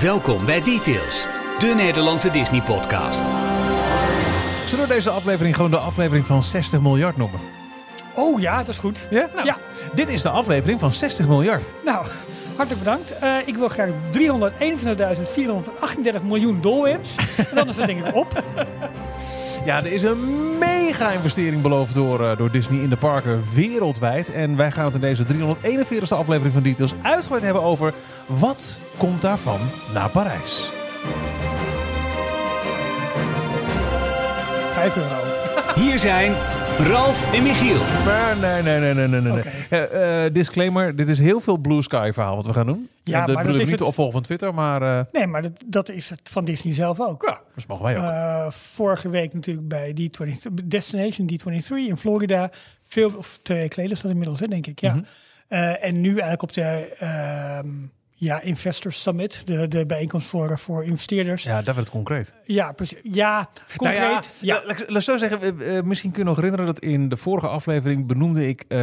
Welkom bij Details, de Nederlandse Disney-podcast. Zullen we deze aflevering gewoon de aflevering van 60 miljard noemen? Oh ja, dat is goed. Ja? Nou, Ja. Dit is de aflevering van 60 miljard. Nou, hartelijk bedankt. Eh, ik wil graag 321.438 miljoen dolwins. en dan is het denk ik op. Ja, er is een mega investering beloofd door, eh, door Disney in de parken wereldwijd. En wij gaan het in deze 341ste aflevering van Details uitgebreid hebben over wat komt daarvan naar Parijs. 5 euro. Hier zijn Ralf en Michiel. Maar nee, nee, nee, nee, nee. nee. Eh, eh, disclaimer, dit is heel veel Blue Sky verhaal wat we gaan doen. Ja, En dat maar bedoel dat ik is niet het- opvolger van Twitter, maar eh, Nee, maar dat, dat is het van Disney zelf ook. ja, dat mogen wij ook. Eh, vorige week natuurlijk bij D23, Destination D23 in Florida. Veel, of twee weken geleden is dat inmiddels, hè, denk ik. Ja. Mhm. Eh, en nu eigenlijk op de ehm, ja, Investors Summit, de, de bijeenkomst voor, voor investeerders. Ja, ja, daar werd het concreet. precies. Ja, concreet. Nou ja, ja, laat, zo zeggen, misschien kun je nog herinneren dat in de vorige aflevering benoemde ik eh,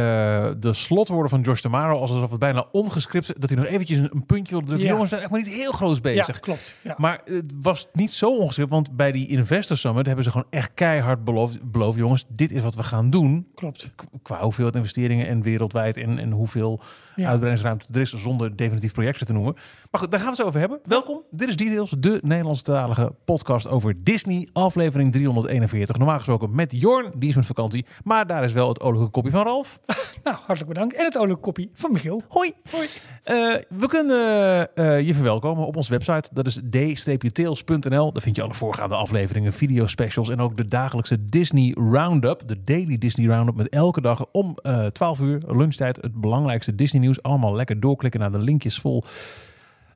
de slotwoorden van George Tamaro alsof het bijna ongescript, dat hij nog eventjes een, een puntje wilde drukken. Ja. Jongens, zijn echt maar niet heel groot ja, bezig. klopt. Ja. Maar het was niet zo ongescript, want bij die Investor Summit hebben ze gewoon echt keihard beloofd, beloofd jongens, dit is wat we gaan doen. klopt. Qua hoeveelheid investeringen en wereldwijd en, en hoeveel Ja. uitbreidingsruimte er is, zonder definitief projecten te noemen. Maar goed, daar gaan we het over hebben. Welkom, dit is Details, de Nederlandstalige podcast over Disney, aflevering 341. Normaal gesproken met Jorn, die is met vakantie, maar daar is wel het olige kopje van Ralf. Nou, hartelijk bedankt. En het olie kopie van Michiel. Hoi! Hoi. Eh, we kunnen eh, je verwelkomen op onze website. Dat is d-tails.nl. Daar vind je alle voorgaande afleveringen, videospecials en ook de dagelijkse Disney Roundup. De Daily Disney Roundup met elke dag om eh 12 uur lunchtijd het belangrijkste Disney nieuws. Allemaal lekker doorklikken naar de linkjes vol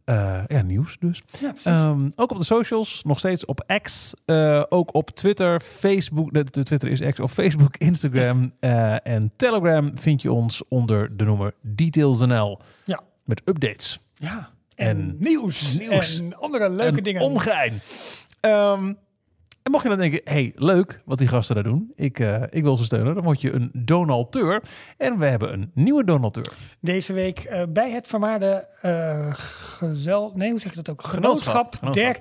eh, ja, nieuws dus. Ja. Ehm, ook op de socials, nog steeds op X, eh, ook op Twitter, Facebook, de, de Twitter is X, op Facebook, Instagram eh, en Telegram vind je ons onder de noemer DetailsNL. Ja. Met updates ja. en En, nieuws. nieuws. En andere leuke en dingen. ongein. Ehm, en mocht je dan denken, hey, leuk wat die gasten daar doen, ik, eh, ik wil ze steunen, dan word je een donateur. En we hebben een nieuwe donateur. Deze week eh, bij het vermaarde eh gezel... Nee, hoe zeg je dat ook? Genootschap. Der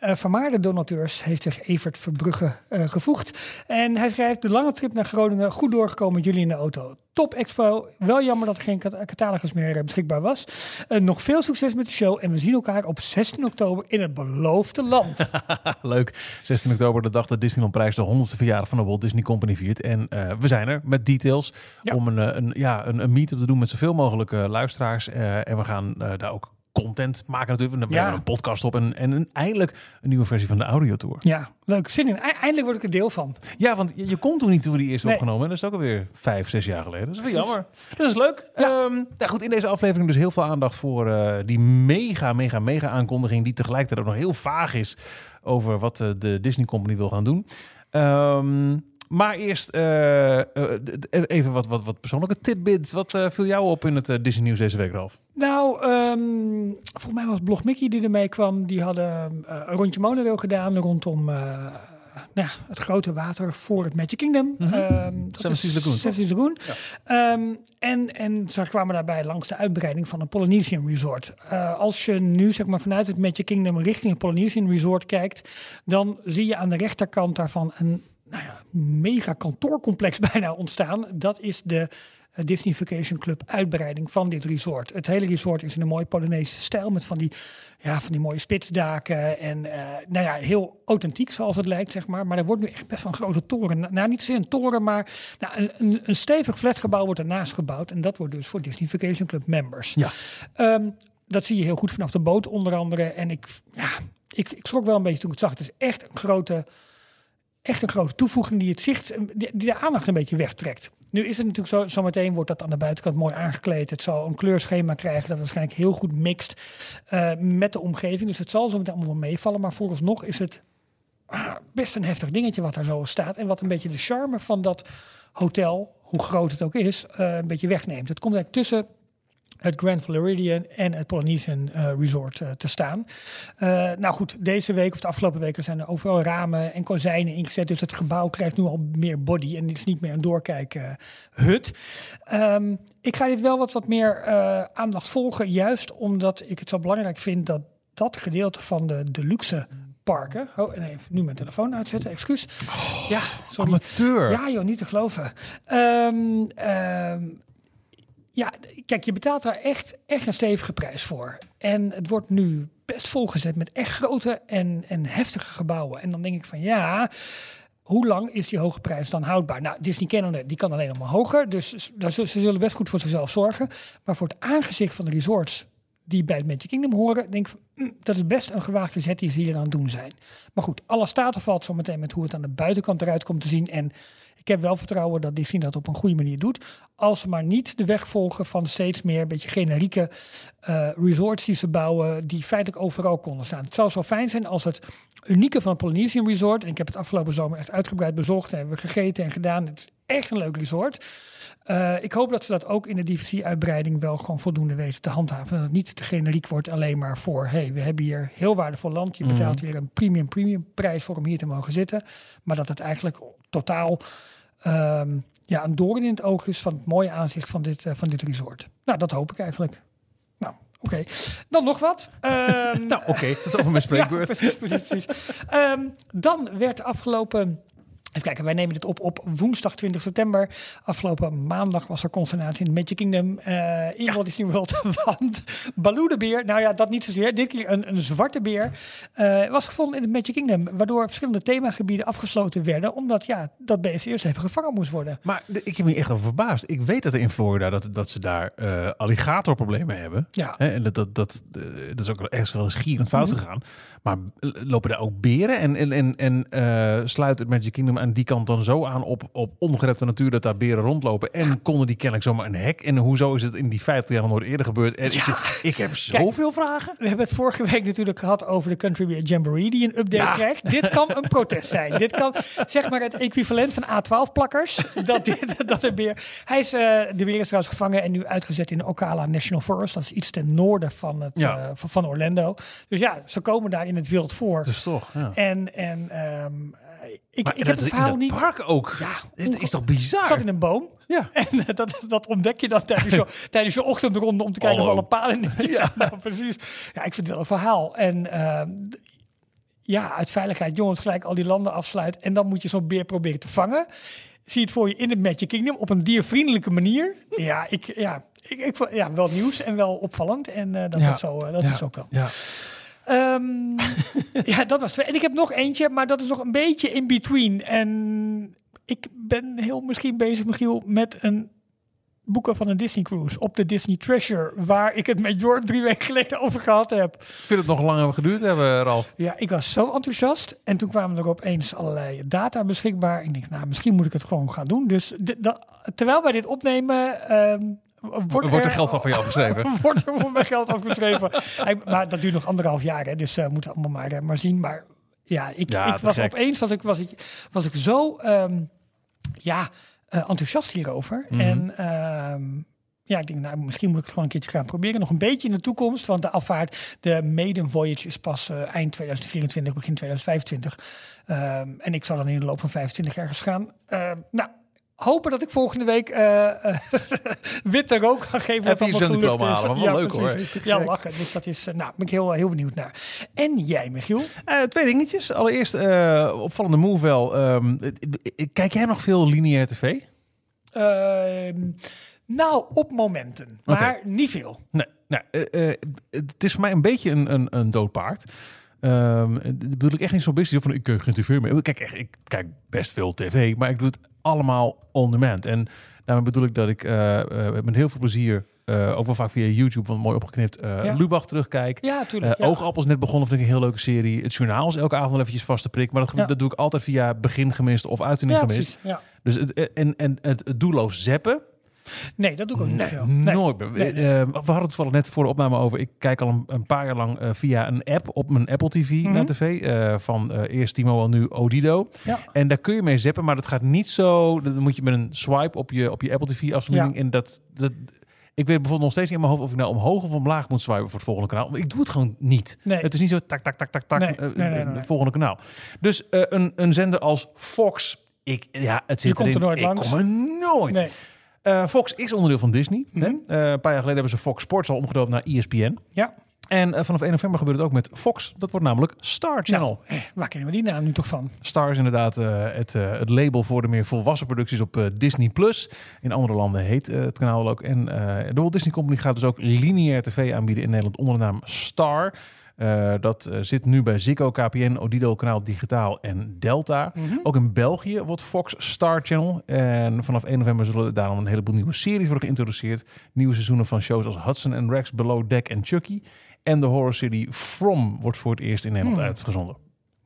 vermaarde donateurs heeft zich Evert Verbrugge gevoegd. En hij schrijft de lange trip naar Groningen goed doorgekomen jullie in de auto. Top expo. Wel jammer dat er geen cat- catalogus meer beschikbaar was. Nog veel succes met de show. En we zien elkaar op 16 oktober in het beloofde land. Leuk. 16 oktober, de dag dat Disneyland Prijs de 100ste verjaardag van de Walt Disney Company viert. En eh, we zijn er met details Ja. om een, eh, een, ja, een, een meet-up te doen met zoveel mogelijk eh, luisteraars. En we gaan daar ook content maken natuurlijk. We Ja. hebben een podcast op en, en een, eindelijk een nieuwe versie van de audiotour. ja, leuk. Zin in. Eindelijk word ik er deel van. Ja, want je, je kon toen niet toen we die eerst Nee. opgenomen. En dat is ook alweer vijf, zes jaar geleden. Dat is wel jammer. Dat is leuk. Ja. Ehm, ja, goed, in deze aflevering dus heel veel aandacht voor eh, die mega, mega, mega aankondiging. Die tegelijkertijd ook nog heel vaag is over wat eh, de Disney Company wil gaan doen. Ehm, maar eerst eh, eh, d- even wat, wat, wat persoonlijke tidbits. Wat eh, viel jou op in het eh, Disney nieuws deze week, Ralf? Nou, ehm, volgens mij was Blog Mickey die ermee kwam. Die hadden eh, een rondje monorail gedaan rondom eh, nou ja, het grote water voor het Magic Kingdom. Seven is Seas Lagoon, Lagoon. Ehm, en, en ze kwamen daarbij langs de uitbreiding van een Polynesian Resort. Eh, als je nu zeg maar, vanuit het Magic Kingdom richting het Polynesian Resort kijkt, dan zie je aan de rechterkant daarvan een nou ja, mega kantoorcomplex bijna ontstaan. Dat is de eh, Disney Vacation Club uitbreiding van dit resort. Het hele resort is in een mooie Polonaise stijl met van die, ja, van die mooie spitsdaken en eh, nou ja, heel authentiek zoals het lijkt, zeg maar. Maar er wordt nu echt best wel een grote toren. Nou, niet zozeer een toren, maar nou, een, een, een stevig flatgebouw wordt ernaast gebouwd. En dat wordt dus voor Disney Vacation Club members. Ja. Ehm, dat zie je heel goed vanaf de boot onder andere. En ik, ja, ik, ik schrok wel een beetje toen ik het zag. Het is echt een grote, echt een grote toevoeging die het zicht, die, de aandacht een beetje wegtrekt. Nu is het natuurlijk zo, zometeen wordt dat aan de buitenkant mooi aangekleed. Het zal een kleurschema krijgen dat waarschijnlijk heel goed mixt eh, met de omgeving. Dus het zal zo meteen allemaal meevallen. Maar vooralsnog is het ah, best een heftig dingetje wat daar zo staat. En wat een beetje de charme van dat hotel, hoe groot het ook is, eh, een beetje wegneemt. Het komt eigenlijk tussen het Grand Floridian en het Polynesian eh, Resort eh, te staan. Eh, nou goed, deze week of de afgelopen weken zijn er overal ramen en kozijnen ingezet. Dus het gebouw krijgt nu al meer body en het is niet meer een doorkijkhut. Ehm, ik ga dit wel wat, wat meer aandacht volgen, juist omdat ik het zo belangrijk vind dat dat gedeelte van de deluxe parken. Oh, en even nu mijn telefoon uitzetten, excuus. ja, sorry. Amateur. Ja, joh, niet te geloven. Ehm, ja, kijk, je betaalt daar echt, echt een stevige prijs voor. En het wordt nu best volgezet met echt grote en, en heftige gebouwen. En dan denk ik van ja, hoe lang is die hoge prijs dan houdbaar? Nou, Disney kennende, die kan alleen nog maar hoger. Dus ze zullen best goed voor zichzelf zorgen. Maar voor het aangezicht van de resorts die bij het Magic Kingdom horen, denk ik, mm, dat is best een gewaagde zet die ze hier aan het doen zijn. Maar goed, alles staat of valt zo meteen met hoe het aan de buitenkant eruit komt te zien. En ik heb wel vertrouwen dat Disney dat op een goede manier doet. Als ze maar niet de weg volgen van steeds meer een beetje generieke uh, resorts die ze bouwen, die feitelijk overal konden staan. Het zou zo fijn zijn als het unieke van het Polynesian Resort, en ik heb het afgelopen zomer echt uitgebreid bezocht en hebben we gegeten en gedaan. Het is echt een leuk resort. Uh, ik hoop dat ze dat ook in de diversie-uitbreiding wel gewoon voldoende weten te handhaven. Dat het niet te generiek wordt alleen maar voor, hey, we hebben hier heel waardevol land. Je betaalt hier een premium premium prijs voor om hier te mogen zitten. Maar dat het eigenlijk totaal um, ja, een doorn in het oog is van het mooie aanzicht van dit, uh, van dit resort. Nou, dat hoop ik eigenlijk. Nou, oké. Dan nog wat. Um, nou, oké. Okay. Dat is over mijn spreekbeurt. ja, precies, precies, precies. Um, dan werd afgelopen Even kijken, wij nemen dit op op woensdag 20 september. Afgelopen maandag was er consternatie in Magic Kingdom uh, in ja. Walt Disney World. Want Baloo de beer, nou ja, dat niet zozeer. Dit keer een, een zwarte beer uh, was gevonden in het Magic Kingdom. Waardoor verschillende themagebieden afgesloten werden. Omdat ja, dat beest eerst even gevangen moest worden. Maar ik heb me echt over verbaasd. Ik weet dat er in Florida dat, dat ze daar uh, alligatorproblemen hebben. Ja. Hè, en dat, dat, dat, dat is ook ergens wel een schierend fout gegaan. Mm -hmm. Maar lopen daar ook beren en, en, en, en sluit het Magic Kingdom aan die kant dan zo aan op, op ongerepte natuur dat daar beren rondlopen. En ja. konden die kennelijk zomaar een hek. En hoezo is het in die 50 jaar nog nooit eerder gebeurd? En ja. ik, ik, heb zoveel Kijk, vragen. We hebben het vorige week natuurlijk gehad over de Country Jamboree die een update ja. krijgt. Dit kan een protest zijn. Dit kan zeg maar het equivalent van A12-plakkers. dat, dit, dat de beer... Hij is, uh, de beer is trouwens gevangen en nu uitgezet in de Ocala National Forest. Dat is iets ten noorden van, het, uh, van, Orlando. Dus ja, ze komen daar in het wild voor. Dus toch, ja. En, en um, ik, maar ik heb het verhaal in niet. park ook. Ja, is, is toch bizar? zat in een boom. Ja. En uh, dat, dat ontdek je dan tijdens je, tijdens je ochtendronde om te kijken Hallo. of alle paden netjes Ja. Nou, precies. Ja, ik vind het wel een verhaal. En uh, ja, uit veiligheid, jongens, gelijk al die landen afsluit. En dan moet je zo'n beer proberen te vangen. Zie het voor je in het Magic Kingdom op een diervriendelijke manier. Ja, ik, ja, ik, ik, ja wel nieuws en wel opvallend. En uh, dat Ja. het zo, uh, dat ja. het zo kan. Ja. Ehm, ja, dat was twee. En ik heb nog eentje, maar dat is nog een beetje in between. En ik ben heel misschien bezig, Michiel, met een boeken van een Disney cruise op de Disney Treasure, waar ik het met Jordan drie weken geleden over gehad heb. Ik vind het nog lang hebben geduurd hebben, Ralf. Ja, ik was zo enthousiast. En toen kwamen er opeens allerlei data beschikbaar. Ik denk, nou, misschien moet ik het gewoon gaan doen. Dus terwijl wij dit opnemen, ehm, wordt, Wordt er geld van jou geschreven? wordt er voor mijn geld afgeschreven. Hey, maar dat duurt nog anderhalf jaar, hè, dus we moeten allemaal maar, eh, maar zien. Maar ja, ik, Ja, ik was gek. opeens was ik, was ik, was ik zo ehm, ja, eh, enthousiast hierover. Mhm. En ehm, ja, ik denk, nou, misschien moet ik het gewoon een keertje gaan proberen. Nog een beetje in de toekomst, want de afvaart, de maiden voyage is pas eind 2024, begin 2025. Ehm, en ik zal dan in de loop van 25 ergens gaan. Nou, hopen dat ik volgende week eh, witte rook ga geven. Even wat je is. halen, maar wel leuk, hoor. precies. Ja, lachen. Dus dat is, eh, nou, ben ik heel, heel benieuwd naar. En jij, Michiel? Twee dingetjes. Allereerst, opvallende move wel. Ehm, eh, kijk jij nog veel lineair tv? Ehm, nou, op momenten, maar niet veel. Nee, nou, het is voor mij een beetje een, een, een dood paard. Ehm, dat bedoel ik echt niet zo business van ik kijk geen tv meer. Kijk, echt, ik kijk best veel tv, maar ik doe het allemaal on demand. En daarmee bedoel ik dat ik eh, eh, met heel veel plezier, eh, ook wel vaak via YouTube, want mooi opgeknipt, Ja. Lubach terugkijk. Ja, tuurlijk. Ja. Oogappels net begonnen, vind ik een heel leuke serie. Het journaal is elke avond wel eventjes vast te prik. Maar dat, Ja. dat doe ik altijd via begin gemist of uitzending ja, gemist. Dus het, en, en het, het doelloos zappen, Nee, dat doe ik ook niet Nee, veel. Nee. nooit. Nee. Eh, we hadden het toevallig net voor de opname over. Ik kijk al een, een paar jaar lang eh, via een app op mijn Apple TV Mhm. naar tv. eh, van eerst Timo en nu Odido. Ja. En daar kun je mee zappen, maar dat gaat niet zo. Dan moet je met een swipe op je, op je Apple TV afspeling. En dat, dat, ik weet bijvoorbeeld nog steeds niet in mijn hoofd of ik nou omhoog of omlaag moet swipen voor het volgende kanaal. Maar ik doe het gewoon niet. Nee. Het is niet zo tak, tak, tak, tak, tak. Nee, nee. Volgende kanaal. Dus een, een zender als Fox. Ik, ja, het zit Je komt er nooit ik langs. kom er nooit. Eh, Fox is onderdeel van Disney. hè? Mhm. Eh, een paar jaar geleden hebben ze Fox Sports al omgedoopt naar ESPN. Ja. En eh, vanaf 1 november gebeurt het ook met Fox. Dat wordt namelijk Star Channel. Nou, waar kennen we die naam nu toch van? Star is inderdaad het, het label voor de meer volwassen producties op Disney+. Plus. In andere landen heet het kanaal ook. En de Walt Disney Company gaat dus ook lineair tv aanbieden in Nederland onder de naam Star. Eh, dat eh, zit nu bij Ziggo, KPN, Odido, Kanaal Digitaal en Delta. Ook in België wordt Fox Star Channel. En vanaf 1 november zullen daarom een heleboel nieuwe series worden geïntroduceerd. Nieuwe seizoenen van shows als Hudson and Rex, Below Deck en Chucky. En de horror serie From wordt voor het eerst in Nederland uitgezonden.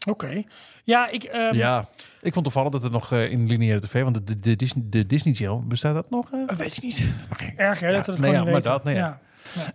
Oké. Ja, ik... ehm, Ja, ik vond toevallig dat het nog eh, in lineaire tv, want de, de, de, Disney, de Disney Channel, bestaat dat nog? eh, weet ik niet. Erg hè, dat we het nee, ja, niet maar weten. dat, nee, ja. ja.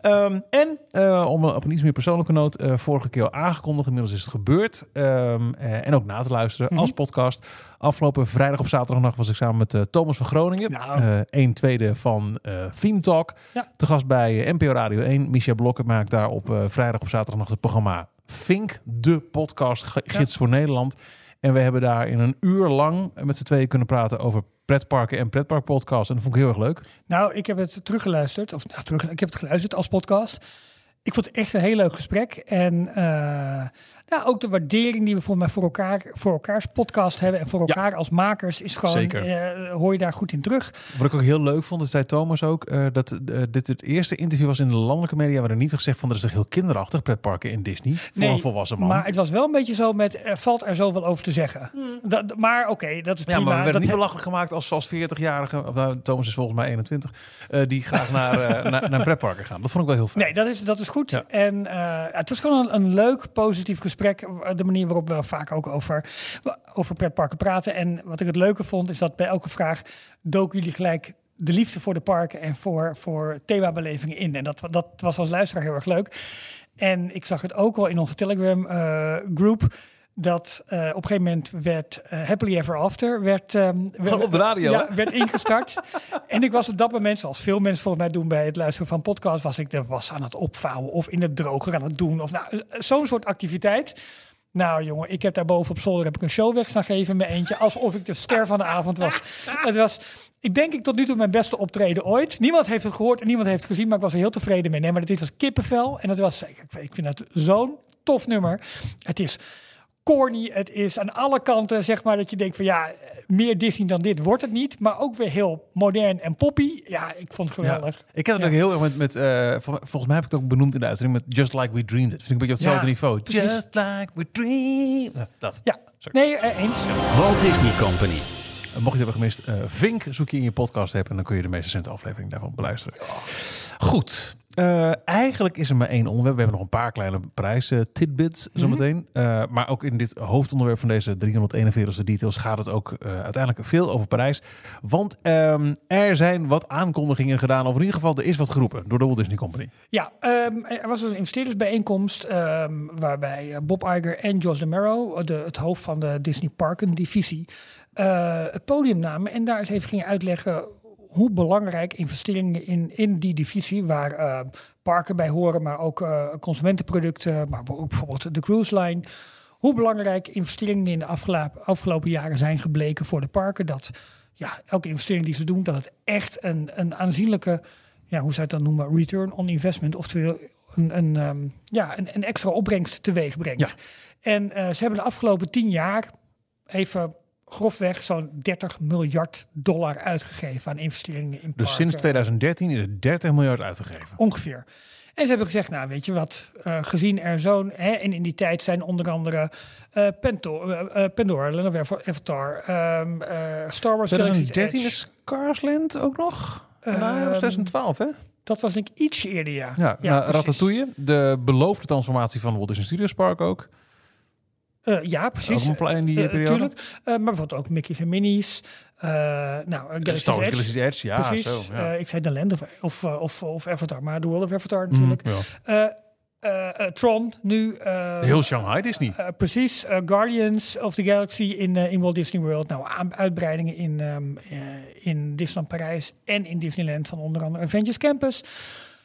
Ehm, en eh, om op een iets meer persoonlijke noot, eh, vorige keer al aangekondigd, inmiddels is het gebeurd. Ehm, eh, en ook na te luisteren Mhm. als podcast. Afgelopen vrijdag op zaterdagnacht was ik samen met Thomas van Groningen. Nou. Een tweede van Theme Talk. Ja. Te gast bij NPO Radio 1. Micha Blokker maakt daar op vrijdag op zaterdagnacht het programma Fink, de podcast gids voor Nederland. En we hebben daar in een uur lang met z'n tweeën kunnen praten over pretparken en pretparkpodcasts. En dat vond ik heel erg leuk. Nou, ik heb het teruggeluisterd. Of nou, terug, ik heb het geluisterd als podcast. Ik vond het echt een heel leuk gesprek. En eh, ja, ook de waardering die we voor mij voor elkaar voor elkaars podcast hebben en voor elkaar als makers is gewoon Zeker. eh, hoor je daar goed in terug. Wat ik ook heel leuk vond, dat zei Thomas ook, eh, dat eh, dit het eerste interview was in de landelijke media waar er niet gezegd van dat is toch heel kinderachtig pretparken in Disney voor Nee, een volwassen man. Maar het was wel een beetje zo met er valt er zoveel over te zeggen. Dat, maar oké, dat is ja, prima. maar we werden dat niet he- belachelijk gemaakt als, als 40-jarige, of nou, Thomas is volgens mij 21, eh, die graag naar, naar, naar pretparken gaan. Dat vond ik wel heel fijn. Nee, dat is, dat is goed. Ja. En eh, het was gewoon een, een leuk, positief gesprek. De manier waarop we vaak ook over, over pretparken praten. En wat ik het leuke vond, is dat bij elke vraag doken jullie gelijk de liefde voor de parken en voor, voor themabelevingen in. En dat, dat was als luisteraar heel erg leuk. En ik zag het ook wel in onze Telegram eh, groep. Dat eh, op een gegeven moment werd eh, Happily Ever After werd, ehm, werd, op de radio, ja, werd ingestart. en ik was op dat moment, zoals veel mensen volgens mij doen bij het luisteren van podcasts, was ik de was aan het opvouwen of in het droger aan het doen. Of nou, eh, zo'n soort activiteit. Nou jongen, ik heb daar boven op zolder heb ik een show weg staan geven mijn eentje. Alsof ik de ster van de avond was. Het was, ik denk ik tot nu toe mijn beste optreden ooit. Niemand heeft het gehoord en niemand heeft het gezien, maar ik was er heel tevreden mee. Nee, maar dit was kippenvel en het was, ik, ik vind het zo'n tof nummer. Het is corny, het is aan alle kanten zeg maar dat je denkt van ja, meer Disney dan dit wordt het niet. Maar ook weer heel modern en poppy. Ja, ik vond het Ja. geweldig. Ik heb het Ja. ook heel erg met, met eh, vol- volgens mij heb ik het ook benoemd in de uitzending met Just Like We Dreamed It. Vind ik een beetje op hetzelfde Ja, niveau. precies. Just Like We Dreamed Ja, dat. Ja, Sorry. nee, eh, eens. Walt Disney Company. Uh, mocht je het hebben gemist, eh, Vink zoek je in je podcast hebben en dan kun je de meest recente aflevering daarvan beluisteren. Goed. Eh, eigenlijk is er maar één onderwerp. We hebben nog een paar kleine prijs eh, tidbits zometeen. Eh, maar ook in dit hoofdonderwerp van deze 341ste details gaat het ook eh, uiteindelijk veel over Parijs. Want ehm, er zijn wat aankondigingen gedaan, of in ieder geval er is wat geroepen door de Walt Disney Company. Ja, ehm, er was dus een investeerdersbijeenkomst ehm, waarbij Bob Iger en Josh DeMero, de, het hoofd van de Disney Parken divisie, het podium namen en daar eens even gingen uitleggen hoe belangrijk investeringen in, in die divisie, waar eh, parken bij horen, maar ook eh, consumentenproducten, maar ook bijvoorbeeld de cruise line, hoe belangrijk investeringen in de afgelopen, afgelopen jaren zijn gebleken voor de parken. Dat ja, elke investering die ze doen, dat het echt een, een aanzienlijke ja, hoe zou je het dan noemen, return on investment, oftewel een, een, ehm, ja, een, een extra opbrengst teweeg brengt. En eh, ze hebben de afgelopen tien jaar even grofweg zo'n 30 miljard dollar uitgegeven aan investeringen in Dus parken. sinds 2013 is er 30 miljard uitgegeven. Ongeveer. En ze hebben gezegd, nou weet je wat, eh, gezien er zo'n... Hè, en in die tijd zijn onder andere eh Pento, eh, eh, Pandora, Land of Avatar, ehm, eh, Star Wars... 2013 Galaxy's is. Carsland ook nog? Ehm, nou, 2012 hè? Dat was denk ik ietsje eerder, ja. Ja, nou, precies. Ratatouille, de beloofde transformatie van Walt Disney Studios Park ook. Eh, ja, precies. Ook een in die Eh, periode. tuurlijk. Eh, maar bijvoorbeeld ook Mickey's en Minnie's. Eh nou, uh, Galaxy's Star Wars Edge. Galaxy's Edge, ja, precies. zo. Ja. Ik zei The Land of, of, of, of Avatar, maar The World of Avatar Mhm, natuurlijk. ja. Tron nu. eh, Heel Shanghai Disney. precies. Guardians of the Galaxy in, in Walt Disney World. Nou, uitbreidingen in, eh, in Disneyland Parijs en in Disneyland van onder andere Avengers Campus.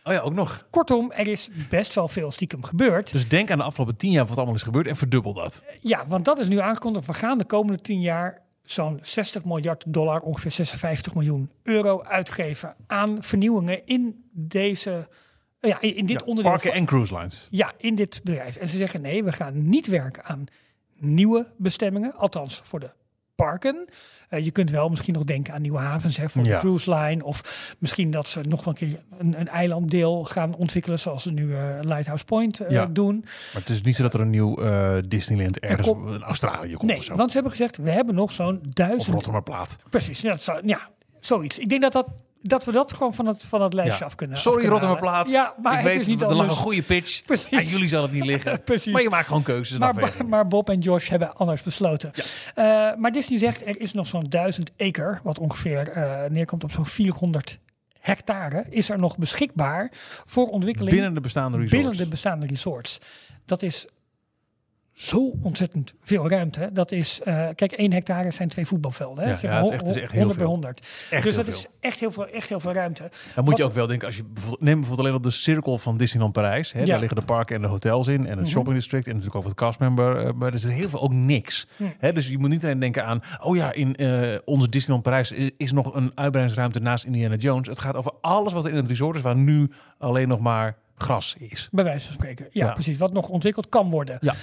Oh ja, ook nog. Kortom, er is best wel veel stiekem gebeurd. Dus denk aan de afgelopen tien jaar wat allemaal is gebeurd en verdubbel dat. Ja, want dat is nu aangekondigd. We gaan de komende 10 jaar zo'n 60 miljard dollar, ongeveer 56 miljoen euro uitgeven aan vernieuwingen in deze ja, in, dit Ja, onderdeel. Parken en cruise lines. ja, in dit bedrijf. En ze zeggen nee, we gaan niet werken aan nieuwe bestemmingen. Althans, voor de parken. Eh, je kunt wel misschien nog denken aan nieuwe havens hè, voor Ja. de cruise line. Of misschien dat ze nog een keer een, een eilanddeel gaan ontwikkelen. Zoals ze nu eh, Lighthouse Point eh, Ja. doen. Maar het is niet zo dat er een nieuw Disneyland ergens in Australië komt Nee, of zo. want ze hebben gezegd, we hebben nog zo'n Of duizend... Rotterdamplaat. Precies, ja, dat zou- ja, zoiets. Ik denk dat, dat, dat we dat gewoon van het, van het lijstje Ja. af kunnen af Sorry kunnen Rotterdamplaat. halen. Ja, maar ik weet, is niet er lag een goede pitch. Precies. Aan jullie zal het niet liggen. Precies. Maar je maakt gewoon keuzes en Maar, afwegingen. maar Bob en Josh hebben anders besloten. Eh, maar Disney zegt er is nog zo'n 1000 acre, wat ongeveer eh, neerkomt op zo'n 400 hectare, is er nog beschikbaar voor ontwikkeling Binnen de bestaande resorts. binnen de bestaande resorts. Dat is zo ontzettend veel ruimte. Dat is, eh, kijk, 1 hectare zijn twee voetbalvelden. Hè? Ja, Zeg ja, maar het is echt- het is echt heel 100 bij veel. 100. Echt dus dat is echt heel veel, echt heel veel ruimte. Dan moet je Wat- ook wel denken, als je bijvoorbeeld, neem bijvoorbeeld alleen op de cirkel van Disneyland Parijs. Hè, Ja. Daar liggen de parken en de hotels in. En het Mhm. shopping district. En natuurlijk ook het castmember. eh, maar er is heel veel ook niks. Hm. Hè, dus je moet niet alleen denken aan, oh ja, in eh, onze Disneyland Parijs is nog een uitbreidingsruimte naast Indiana Jones. Het gaat over alles wat er in het resort is, waar nu alleen nog maar gras is. Bij wijze van spreken. Ja, Ja. precies. Wat nog ontwikkeld kan worden. Ja.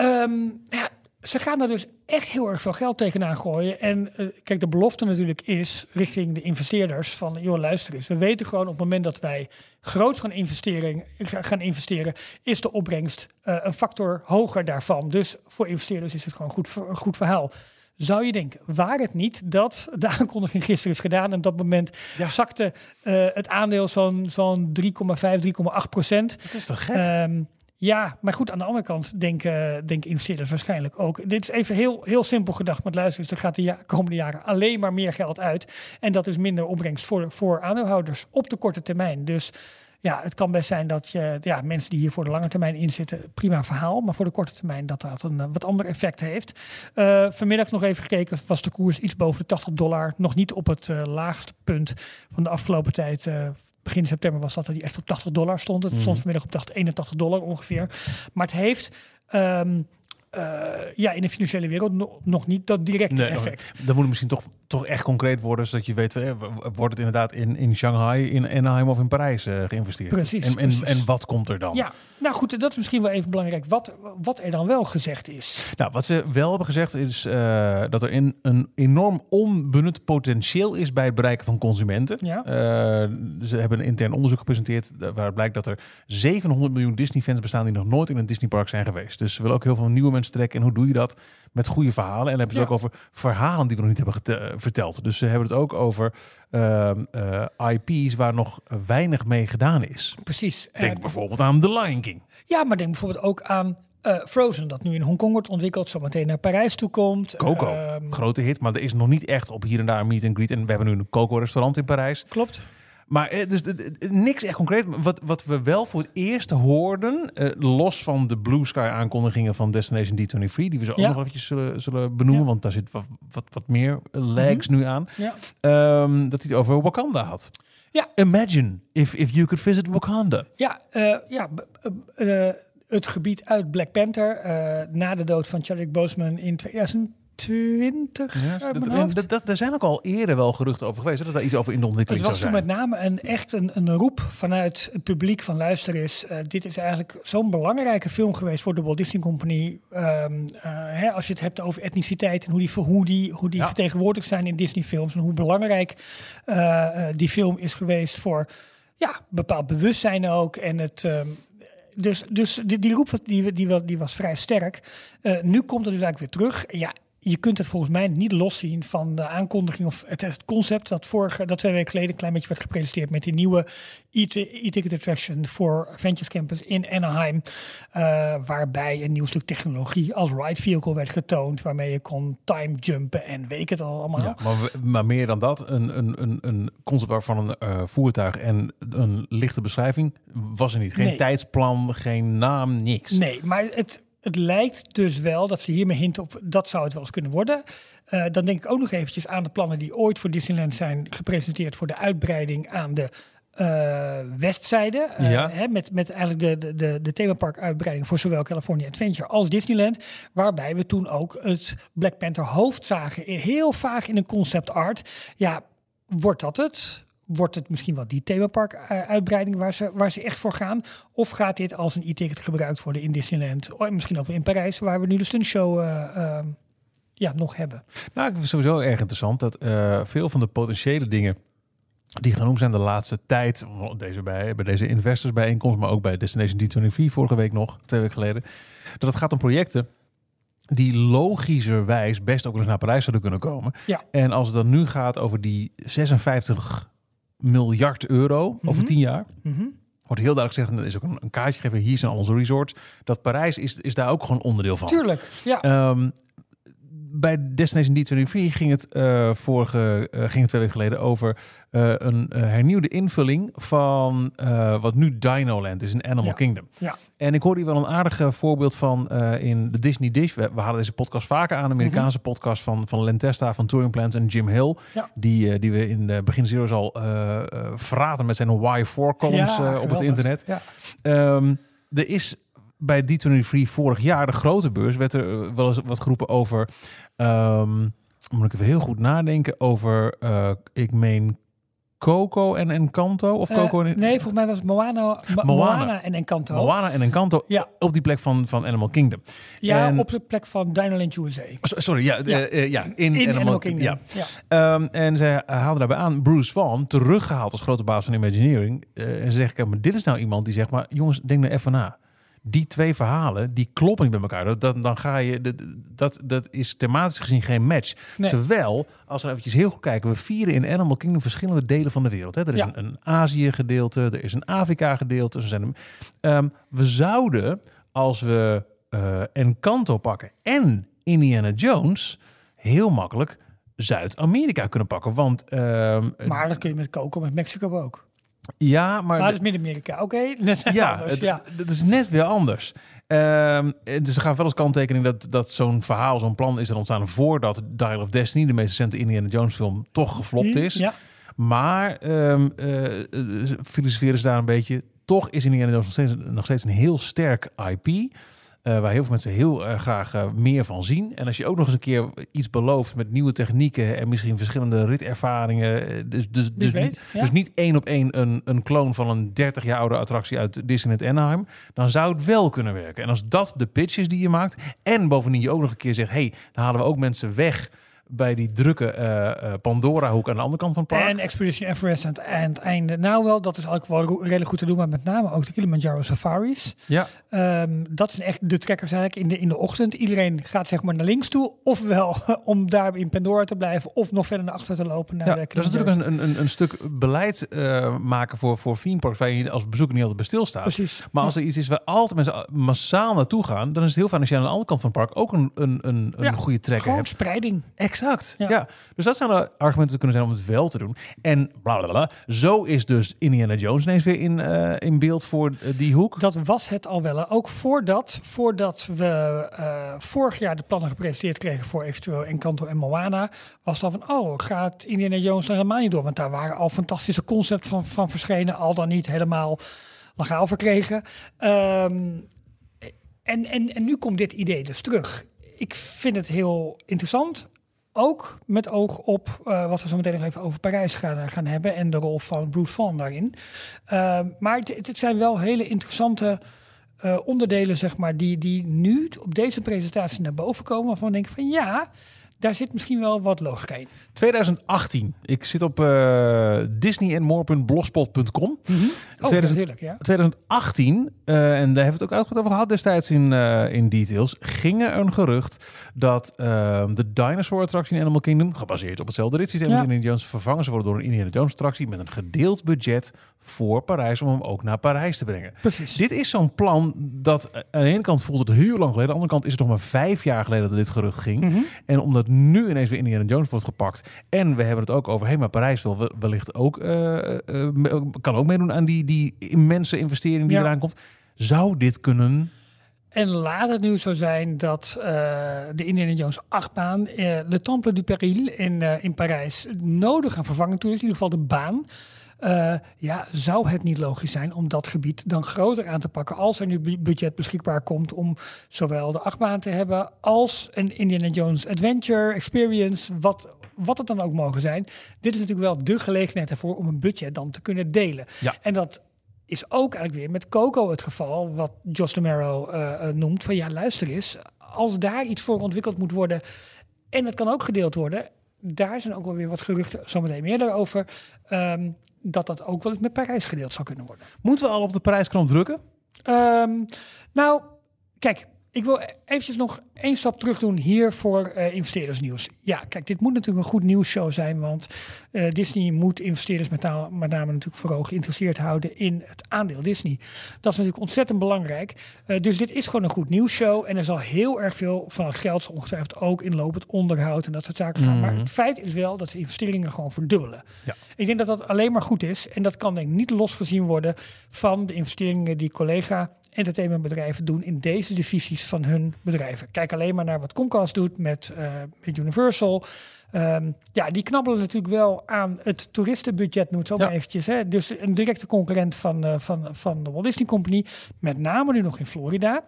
Ehm, ja, ze gaan daar dus echt heel erg veel geld tegenaan gooien. En eh, kijk, de belofte natuurlijk is richting de investeerders van... joh, luister eens. We weten gewoon op het moment dat wij groot gaan, investering, ga- gaan investeren... is de opbrengst eh, een factor hoger daarvan. Dus voor investeerders is het gewoon goed, een goed verhaal. Zou je denken, waar het niet dat de aankondiging gisteren is gedaan... en op dat moment Ja. zakte eh, het aandeel zo'n zo'n 3,5, 3,8 procent... Dat is toch gek? Ehm, ja, maar goed, aan de andere kant denken, denken investeerders waarschijnlijk ook. Dit is even heel, heel simpel gedacht met luisteren. Er gaat de ja- komende jaren alleen maar meer geld uit. En dat is minder opbrengst voor, voor aandeelhouders op de korte termijn. Dus ja, het kan best zijn dat je, ja, mensen die hier voor de lange termijn inzitten, prima verhaal. Maar voor de korte termijn dat dat een eh, wat ander effect heeft. Eh, vanmiddag nog even gekeken, was de koers iets boven de 80 dollar. Nog niet op het eh, laagste punt van de afgelopen tijd. begin september was dat dat die echt op 80 dollar stond. Het stond Mhm. vanmiddag op 80, 81 dollar ongeveer. Maar het heeft ehm, eh, ja, in de financiële wereld no- nog niet dat directe Nee, effect. Dan moet het misschien toch, toch echt concreet worden, zodat je weet, eh, wordt het inderdaad in, in Shanghai, in Anaheim of in Parijs eh, geïnvesteerd? Precies, En, en, precies. en wat komt er dan? Ja, nou goed, dat is misschien wel even belangrijk. Wat, wat er dan wel gezegd is. Nou, wat ze wel hebben gezegd is eh, dat er in, een enorm onbenut potentieel is bij het bereiken van consumenten. Ja. Eh, ze hebben een intern onderzoek gepresenteerd eh, waaruit blijkt dat er 700 miljoen Disney-fans bestaan die nog nooit in een Disneypark zijn geweest. Dus ze willen ook heel veel nieuwe mensen trekken. En hoe doe je dat? Met goede verhalen. En dan hebben ze Ja. ook over verhalen die we nog niet hebben eh, verteld. Dus ze hebben het ook over ehm, eh, IP's waar nog weinig mee gedaan is. Precies. Denk bijvoorbeeld aan The Lion King. ja, maar denk bijvoorbeeld ook aan eh, Frozen, dat nu in Hongkong wordt ontwikkeld, zometeen naar Parijs toe komt. Coco, Ehm, grote hit, maar er is nog niet echt op hier en daar een meet and greet. En we hebben nu een Coco-restaurant in Parijs. klopt. Maar eh, dus eh, eh, niks echt concreet. Wat, wat we wel voor het eerst hoorden, los van de Blue Sky aankondigingen van Destination D23, die we zo ook nog eventjes zullen, zullen benoemen, Ja. want daar zit wat, wat, wat meer legs nu aan, Ja. ehm, dat hij het over Wakanda had. Ja. Imagine if, if you could visit Wakanda. Ja, ja het gebied uit Black Panther na de dood van Chadwick Boseman in 2020. Ja, dat, daar zijn ook al eerder wel geruchten over geweest, hè, dat er iets over in de Het ontwikkeling was zou toen met name een, echt een, een roep vanuit het publiek van luister eens. eh, dit is eigenlijk zo'n belangrijke film geweest voor de Walt Disney Company. Ehm, eh, hè, als je het hebt over etniciteit en hoe die, hoe die, hoe die Ja. vertegenwoordigd zijn in Disney films. En hoe belangrijk eh, die film is geweest voor ja, bepaald bewustzijn ook. En het... ehm, dus, dus die, die roep die, die, die, was vrij sterk. Nu komt het dus eigenlijk weer terug. Ja, je kunt het volgens mij niet loszien van de aankondiging of het, het concept dat vorige, dat twee weken geleden een klein beetje werd gepresenteerd met die nieuwe e- e-ticket attraction voor Adventures Campus in Anaheim, eh, waarbij een nieuw stuk technologie als ride vehicle werd getoond, waarmee je kon time jumpen en weet ik het al allemaal. Ja, maar, maar meer dan dat, een, een, een, een concept van een eh, voertuig en een lichte beschrijving was er niet. Geen Nee. tijdsplan, geen naam, niks. Nee, maar het, het lijkt dus wel dat ze hiermee hinten op dat zou het wel eens kunnen worden. Eh, dan denk ik ook nog eventjes aan de plannen die ooit voor Disneyland zijn gepresenteerd voor de uitbreiding aan de eh, westzijde. Eh, Ja. hè, met, met eigenlijk de, de, de, de themaparkuitbreiding voor zowel California Adventure als Disneyland. Waarbij we toen ook het Black Panther hoofd zagen. Heel vaag in een concept art. Ja, wordt dat het? Wordt het misschien wel die themapark eh, uitbreiding waar ze, waar ze echt voor gaan? Of gaat dit als een e-ticket gebruikt worden in Disneyland? Oh, en misschien ook in Parijs, waar we nu de stuntshow eh, ja, nog hebben. Nou, ik vind het sowieso erg interessant dat eh, veel van de potentiële dingen die genoemd zijn de laatste tijd, deze bij, bij deze investorsbijeenkomst, maar ook bij Destination D23 vorige week nog, twee weken geleden, dat het gaat om projecten die logischerwijs best ook eens naar Parijs zouden kunnen komen. Ja. En als het dan nu gaat over die 56 miljard euro over Mhm. 10 jaar, Mhm. wordt heel duidelijk gezegd, en er is ook een, een kaartje gegeven, hier zijn al onze resorts, dat Parijs is, is daar ook gewoon onderdeel van. Tuurlijk, ja. Ehm, bij Destination D23 ging het, eh, vorige, eh, ging het twee weken geleden over eh, een hernieuwde invulling van wat nu Dinoland is in Animal Ja. Kingdom. Ja. En ik hoorde hier wel een aardig voorbeeld van in de Disney Dish. We, we halen deze podcast vaker aan, de Amerikaanse podcast van, van Lentesta, van Touring Plans en Jim Hill. Mhm. Ja. Die, die we in de begin zero's al verraten met zijn Y4 columns op het internet. Ja. Ehm, er is bij D23 vorig jaar, de grote beurs, werd er eh, wel eens wat geroepen over. ehm, moet ik even heel goed nadenken over. eh, ik meen Coco en Encanto of Eh, Coco en nee, volgens mij was Moana, Mo- Moana. Moana en Encanto. Moana en Encanto Ja. op die plek van, van Animal Kingdom. Ja, En- op de plek van Dinoland USA. So- Sorry, ja, Ja. in, In Animal, Animal Kingdom. Kingdom. Ja. Ehm, en ze haalden daarbij aan Bruce Vaughan, teruggehaald als grote baas van Imagineering. En ze zeggen, maar dit is nou iemand die zegt, maar jongens, denk nou even na. Die twee verhalen, die kloppen niet bij elkaar. Dat, dat, dan ga je, dat, dat, dat is thematisch gezien geen match. Nee. Terwijl, als we eventjes heel goed kijken, we vieren in Animal Kingdom verschillende delen van de wereld. Hè. Er is Ja. een, een Azië gedeelte, er is een Afrika gedeelte. Er zijn, ehm, we zouden, als we eh Encanto pakken en Indiana Jones, heel makkelijk Zuid-Amerika kunnen pakken. Want ehm, Maar dat kun je met Coco, met Mexico ook. Ja, maar, Maar dat is Midden-Amerika. Oké, ja, het, dat is net weer anders. Ehm, dus er gaat wel als kanttekening dat, dat zo'n verhaal, zo'n plan is er ontstaan voordat Dial of Destiny, de meest recente Indiana Jones film, toch geflopt is. Ja, Maar eh, eh, filosoferen ze daar een beetje. Toch is Indiana Jones nog steeds, nog steeds een heel sterk IP. Eh, waar heel veel mensen heel erg graag eh, meer van zien. En als je ook nog eens een keer iets belooft met nieuwe technieken en misschien verschillende ritervaringen. eh, Dus, dus, dus, weet, niet, ja. dus niet één op één een, een kloon van een 30 jaar oude attractie uit Disneyland Anaheim. Dan zou het wel kunnen werken. En als dat de pitch is die je maakt. En bovendien je ook nog een keer zegt: hey, dan halen we ook mensen weg bij die drukke eh, Pandora-hoek aan de andere kant van het park. En Expedition Everest aan het, aan het einde. Nou wel, dat is ook wel redelijk goed te doen. Maar met name ook de Kilimanjaro Safaris. ja. Ehm, dat zijn echt de trekkers eigenlijk in de, in de ochtend. Iedereen gaat zeg maar naar links toe. Ofwel om daar in Pandora te blijven. Of nog verder naar achter te lopen. Naar Ja, de dat is natuurlijk een, een, een stuk beleid eh, maken voor, voor theme parks waar je als bezoeker niet altijd bij stilstaat. Precies. Maar als er iets is waar altijd mensen massaal naartoe gaan, dan is het heel fijn als je aan de andere kant van het park ook een, een, een, een Ja, goede trekker Gewoon hebt. spreiding. Exact. Ja. Ja. Dus dat zouden argumenten kunnen zijn om het wel te doen. En bla bla bla. Zo is dus Indiana Jones ineens weer in, eh, in beeld voor eh, die hoek. Dat was het al wel. Ook voordat, voordat we eh, vorig jaar de plannen gepresenteerd kregen voor eventueel Encanto en Moana, was al van, oh, gaat Indiana Jones er helemaal niet door? Want daar waren al fantastische concepten van, van verschenen, al dan niet helemaal legaal verkregen. Ehm, en, en, en nu komt dit idee dus terug. Ik vind het heel interessant. Ook met oog op eh, wat we zo meteen nog even over Parijs gaan, gaan hebben en de rol van Bruce Van daarin. Ehm, maar het, zijn wel hele interessante eh, onderdelen, zeg maar, die, die nu op deze presentatie naar boven komen. Waarvan ik van ja, daar zit misschien wel wat logica in. 2018. Ik zit op uh, disneyandmore.blogspot.com. Oh, 2000 natuurlijk, ja. 2018, uh, en daar hebben we het ook uitgebreid over gehad destijds in, uh, in details, ging er een gerucht dat uh, de dinosaur attractie in Animal Kingdom, gebaseerd op hetzelfde ritssysteem als ja. Indiana Jones, vervangen zou worden door een Indiana Jones attractie met een gedeeld budget voor Parijs om hem ook naar Parijs te brengen. Precies. Dit is zo'n plan dat aan de ene kant voelt het heel lang geleden, aan de andere kant is het nog maar vijf jaar geleden dat dit gerucht ging. Mhm. Mm -hmm. En omdat nu ineens weer Indiana Jones wordt gepakt en we hebben het ook over, hé, hey, maar Parijs wil wellicht ook, uh, uh, kan ook meedoen aan die, die immense investering die Ja. eraan komt. Zou dit kunnen En laat het nu zo zijn dat uh, de Indiana Jones achtbaan, uh, Le Temple du Péril in, uh, in Parijs, nodig aan vervanging toe is. In ieder geval de baan. Uh, ja, zou het niet logisch zijn om dat gebied dan groter aan te pakken als er nu budget beschikbaar komt om zowel de achtbaan te hebben als een Indiana Jones Adventure Experience, wat, wat het dan ook mogen zijn. Dit is natuurlijk wel de gelegenheid ervoor om een budget dan te kunnen delen. Ja. En dat is ook eigenlijk weer met Coco het geval, wat Josh DeMero eh, eh, noemt. Van ja, luister eens, als daar iets voor ontwikkeld moet worden en het kan ook gedeeld worden, daar zijn ook wel weer wat geruchten, zometeen meer daarover, ehm, dat dat ook wel eens met Parijs gedeeld zou kunnen worden. Moeten we al op de prijsknop drukken? Ehm, nou, kijk, ik wil eventjes nog één stap terug doen hier voor eh, investeerdersnieuws. Ja, kijk, dit moet natuurlijk een goed nieuwsshow zijn, want eh, Disney moet investeerders met name, met name natuurlijk vooral geïnteresseerd houden in het aandeel Disney. Dat is natuurlijk ontzettend belangrijk. Eh, dus dit is gewoon een goed nieuwsshow en er zal heel erg veel van het geld zal ongetwijfeld ook in lopend onderhoud en dat soort zaken gaan. Maar Mhm. het feit is wel dat de investeringen gewoon verdubbelen. Ja. Ik denk dat dat alleen maar goed is en dat kan denk ik niet losgezien worden van de investeringen die collega entertainmentbedrijven doen in deze divisies van hun bedrijven. Kijk alleen maar naar wat Comcast doet met, eh, met Universal. Ehm, ja, die knabbelen natuurlijk wel aan het toeristenbudget, noemt zo Ja. maar eventjes. Hè. Dus een directe concurrent van, eh, van, van de Walt Disney Company, met name nu nog in Florida.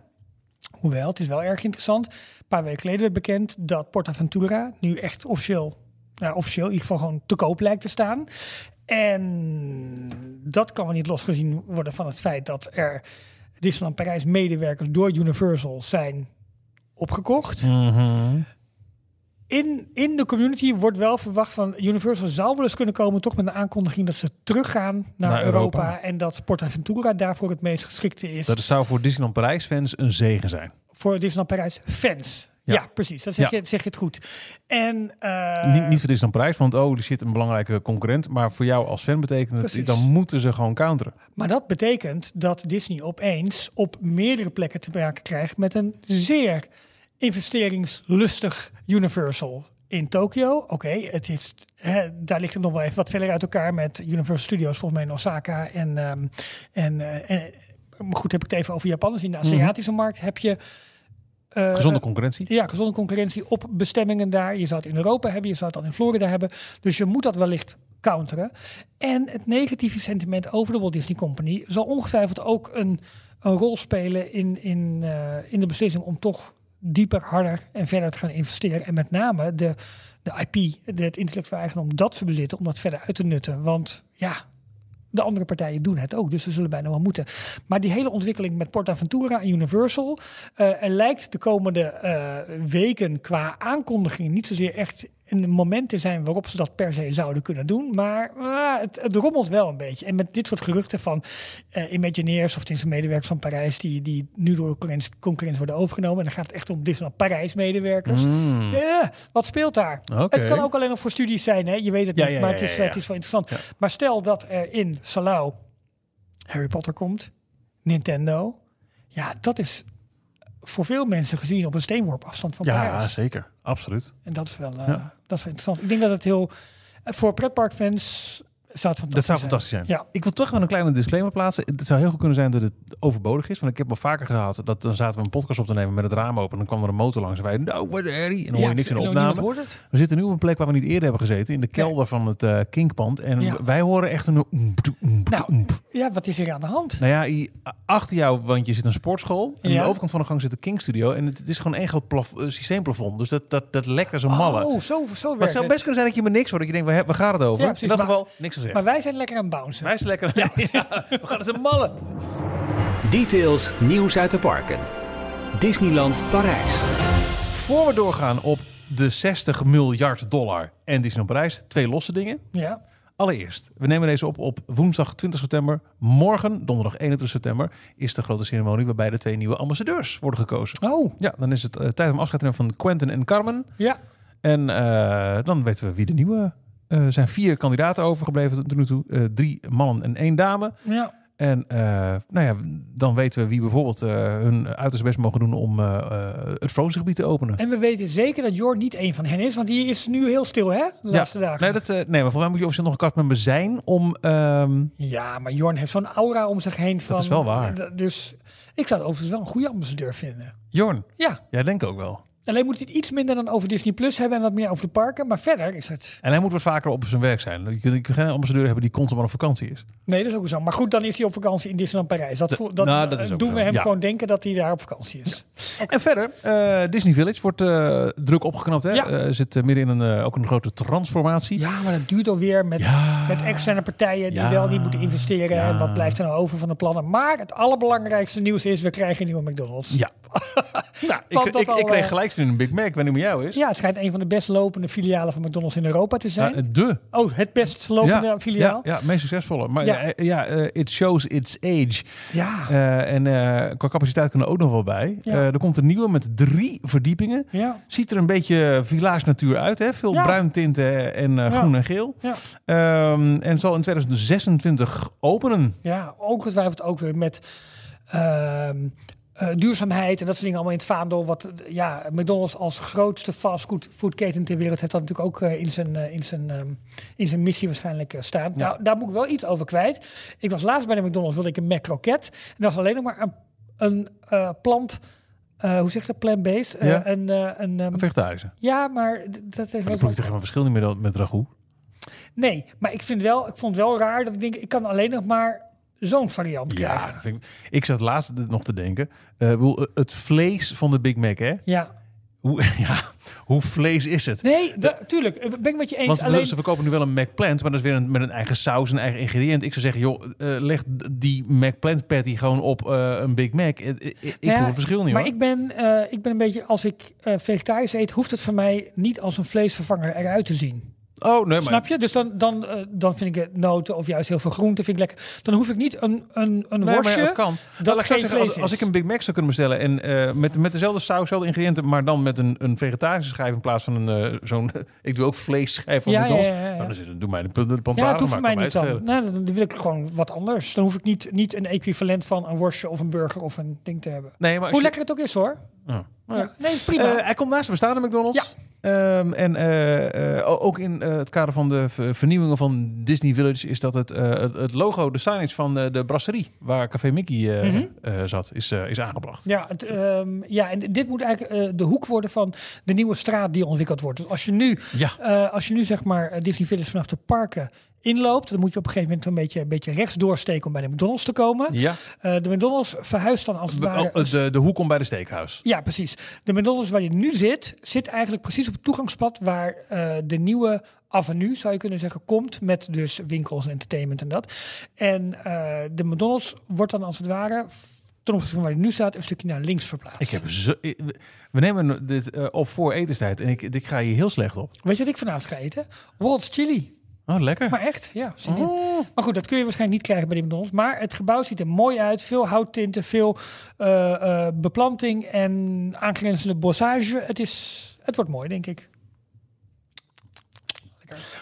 Hoewel, het is wel erg interessant. Een paar weken geleden werd bekend dat PortAventura nu echt officieel, nou, officieel in ieder geval gewoon te koop lijkt te staan. En dat kan wel niet losgezien worden van het feit dat er Disneyland Parijs medewerkers door Universal zijn opgekocht. Mhm. In, in de community wordt wel verwacht van Universal zou wel eens kunnen komen toch met een aankondiging dat ze teruggaan naar, Naar Europa. Europa. en dat PortAventura daarvoor het meest geschikte is Dat zou voor Disneyland Parijs fans een zegen zijn. voor Disneyland Parijs fans. Ja, Ja. precies. Dat zeg, Ja. je, zeg je het goed. En eh, niet, niet voor Disneyland Parijs, want oh, er zit een belangrijke concurrent. Maar voor jou als fan betekent het, Precies. dan moeten ze gewoon counteren. Maar dat betekent dat Disney opeens op meerdere plekken te maken krijgt met een zeer investeringslustig Universal. In Tokio, oké, het is, daar ligt het nog wel even wat verder uit elkaar met Universal Studios, volgens mij in Osaka. En, ehm, en, eh, en maar goed, heb ik het even over Japanners. In de Aziatische markt heb je eh, Gezonde concurrentie. ja, gezonde concurrentie op bestemmingen daar. Je zou het in Europa hebben, je zou het dan in Florida hebben. Dus je moet dat wellicht counteren. En het negatieve sentiment over de Walt Disney Company zal ongetwijfeld ook een, een rol spelen in, in, eh, in de beslissing om toch dieper, harder en verder te gaan investeren. En met name de, de IP, de, het intellectueel eigendom, dat ze bezitten, om dat verder uit te nutten. Want ja, de andere partijen doen het ook, dus ze zullen bijna wel moeten. Maar die hele ontwikkeling met PortAventura en Universal, er lijkt de komende eh, weken qua aankondiging niet zozeer echt een moment te zijn waarop ze dat per se zouden kunnen doen. Maar ah, het, het rommelt wel een beetje. En met dit soort geruchten van eh Imagineers of zijn medewerkers van Parijs, die, die nu door concurrentie, worden overgenomen. En dan gaat het echt om Disneyland Parijs medewerkers. Mm. Ja, wat speelt daar? Het kan ook alleen nog voor studies zijn, hè? je weet het Ja, niet, ja, maar het, is, het is wel interessant. Maar stel dat er in Salau Harry Potter komt, Nintendo. Ja, dat is voor veel mensen gezien op een steenworp afstand van Ja, Parijs. zeker. Absoluut. En dat is, wel, eh, Ja. dat is interessant. Ik denk dat het heel... eh, Voor pretparkfans zou het fantastisch Dat zou fantastisch zijn. Ja. Ik wil toch wel een kleine disclaimer plaatsen. Het zou heel goed kunnen zijn dat het overbodig is. Want ik heb al vaker gehad dat dan zaten we een podcast op te nemen met het raam open. En dan kwam er een motor langs en wij, nou, wat herrie. En dan hoor je niks in de opname. hoort het. We zitten nu op een plek waar we niet eerder hebben gezeten. In de kelder van het eh Kinkpand. En Ja. wij horen echt een... Nou. Ja, wat is hier aan de hand? Nou ja, achter jou, want je zit een sportschool. En aan de overkant van de gang zit de King Studio. En het, het is gewoon één groot plaf, eh, systeemplafond. Dus dat, dat, dat lekt als een malle. Oh, zo, zo maar het werkt zou best kunnen zijn dat je met niks hoort. Dat je denkt, waar gaat het over? Ja, precies, in dat geval, niks gezegd. Maar wij zijn lekker aan bouncen. Wij zijn lekker... Ja. we gaan als een malle. Details nieuws uit de parken. Disneyland Parijs. Voor we doorgaan op de 60 miljard dollar en Disneyland Parijs, twee losse dingen. Ja. Allereerst, we nemen deze op op woensdag 20 september. Morgen, donderdag 21 september, is de grote ceremonie waarbij de twee nieuwe ambassadeurs worden gekozen. Oh, Ja, dan is het eh, tijd om afscheid te nemen van Quentin en Carmen. ja. En eh, dan weten we wie de nieuwe... Er zijn vier kandidaten overgebleven tot nu toe. Eh, drie mannen en één dame. Ja. En eh, nou ja, dan weten we wie bijvoorbeeld eh, hun uiterste best mogen doen om eh, eh, het Frozen gebied te openen. En we weten zeker dat Jor niet één van hen is, want die is nu heel stil, hè? De laatste dagen. Nee, dat, eh, nee, maar volgens mij moet je officieel nog een castmember zijn om... ehm, Ja, maar Jorn heeft zo'n aura om zich heen van... is wel waar. Dus ik zou het overigens wel een goede ambassadeur vinden. Jorn, Ja, jij denkt ook wel. Alleen moet hij het iets minder dan over Disney Plus hebben en wat meer over de parken. Maar verder is het... En hij moet wat vaker op zijn werk zijn. Je kunt, geen ambassadeur hebben die constant maar op vakantie is. Nee, dat is ook zo. Maar goed, dan is hij op vakantie in Disneyland Parijs. Dat, dat, nou, dat is ook doen zo. we hem Ja. gewoon denken dat hij daar op vakantie is. En verder, eh, Disney Village wordt eh, druk opgeknapt. Hè? Ja. Eh, zit midden in een, ook een grote transformatie. Ja, maar dat duurt alweer met, met externe partijen die wel niet moeten investeren. En wat blijft er nou over van de plannen? Maar het allerbelangrijkste nieuws is, we krijgen een nieuwe McDonald's. Ja. nou, ik, ik, kreeg gelijk in een Big Mac. Hoe met jou is. Ja, het schijnt een van de best lopende filialen van McDonald's in Europa te zijn. Ja, de. oh, het best lopende ja, filiaal. Ja, ja, meest succesvolle. Maar Ja. ja, ja eh, it shows its age. Ja, Eh, en eh, qua capaciteit kunnen er ook nog wel bij. Eh, er komt een nieuwe met drie verdiepingen. ja, Ziet er een beetje village natuur uit. Hè? Veel bruin tinten en eh, groen en geel. ja. Ehm, en zal in 2026 openen. ja, ongetwijfeld ook weer met ehm, eh, duurzaamheid en dat soort dingen allemaal in het vaandel. Wat ja, McDonald's als grootste fastfoodketen ter wereld heeft dat natuurlijk ook eh, in, zijn, eh, in, zijn, ehm, in zijn missie waarschijnlijk staan. Ja. Nou, daar moet ik wel iets over kwijt. Ik was laatst bij de McDonald's, wilde ik een Mac Croquette. En dat was alleen nog maar een, een plant, hoe zeg je dat, plant-based. Ja. een, eh, een, vegetarische. ja, maar dat heeft Maar proef je toch geen verschil niet meer met ragout? Nee, maar ik, vind wel, ik vond het wel raar dat ik denk, ik kan alleen nog maar zo'n variant krijgen. Ja, ik, ik zat laatst nog te denken. eh, ik bedoel, het vlees van de Big Mac, hè? Ja. Hoe, ja, hoe vlees is het? Nee, da- tuurlijk. eh, Ben ik met je eens. Want alleen, ze verkopen nu wel een McPlant, maar dat is weer een, met een eigen saus, een eigen ingrediënt. Ik zou zeggen, joh, eh, leg die McPlant patty gewoon op eh, een Big Mac. Eh, eh, Ik, ik Ja, proef het verschil niet maar hoor. ik ben, eh, ik ben een beetje, als ik eh, vegetarisch eet, hoeft het voor mij niet als een vleesvervanger eruit te zien. Oh, nee, maar Snap je? Dus dan, dan, eh, dan vind ik het noten of juist heel veel groente vind ik lekker. Dan hoef ik niet een, een, een Nee, worstje. het kan. dat Nou, zeggen, als, ik een Big Mac zou kunnen bestellen en eh, met, met dezelfde saus, dezelfde ingrediënten, maar dan met een, een vegetarische schijf in plaats van een eh, zo'n. ik doe ook vleesschijf van Ja, McDonald's. ja, ja, ja. Nou, dan, zit, dan doe mij de, de, de Ja, het hoeft mij niet dan. Nou, dan wil ik gewoon wat anders. Dan hoef ik niet, niet een equivalent van een worstje of een burger of een ding te hebben. Nee, maar Hoe je- lekker het ook is hoor. Ja. Ja. Nee, prima. Hij komt naast de bestaande McDonald's. Ehm, en eh, eh, ook in eh, het kader van de ver- vernieuwingen van Disney Village is dat het, het, het logo, de signage van de brasserie waar Café Mickey Mhm. zat, is, is aangebracht. Ja, het, ehm, ja, en dit moet eigenlijk de hoek worden van de nieuwe straat die ontwikkeld wordt. Dus als je nu, Ja. als je nu zeg maar Disney Village vanaf de parken inloopt, dan moet je op een gegeven moment een beetje, een beetje rechts doorsteken om bij de McDonald's te komen. Ja, Eh, de McDonald's verhuist dan als het ware. oh, de, de hoek om bij de steakhouse. Ja, precies. De McDonald's waar je nu zit, zit eigenlijk precies op het toegangspad waar eh, de nieuwe avenue, zou je kunnen zeggen, komt. Met dus winkels en entertainment en dat. En eh, de McDonald's wordt dan als het ware, ten opzichte van waar je nu staat, een stukje naar links verplaatst. Ik heb zo, we nemen dit op voor etenstijd en ik, ik ga hier heel slecht op. Weet je wat ik vanavond ga eten? Walt's Chili. Oh, lekker. Maar echt, ja. Oh. Maar goed, dat kun je waarschijnlijk niet krijgen bij de McDonald's. Maar het gebouw ziet er mooi uit. Veel houttinten, veel eh, eh, beplanting en aangrenzende bossage. Het, is, het wordt mooi, denk ik.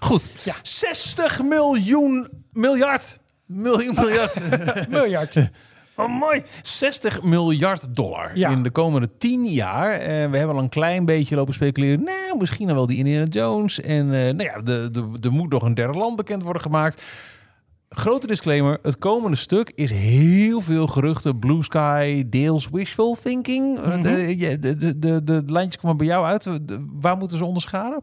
Goed. Ja. 60 miljoen miljard. Miljoen miljard. Miljard. Oh, mooi. 60 miljard dollar Ja. in de komende 10 jaar. En we hebben al een klein beetje lopen speculeren. Nou, misschien dan wel die Indiana Jones. En eh, nou ja, de, de, er moet nog een derde land bekend worden gemaakt. Grote disclaimer. Het komende stuk is heel veel geruchten. Blue Sky, deels wishful thinking. Mhm. de, de, de, de, lijntjes komen bij jou uit. De- waar moeten ze onderscharen?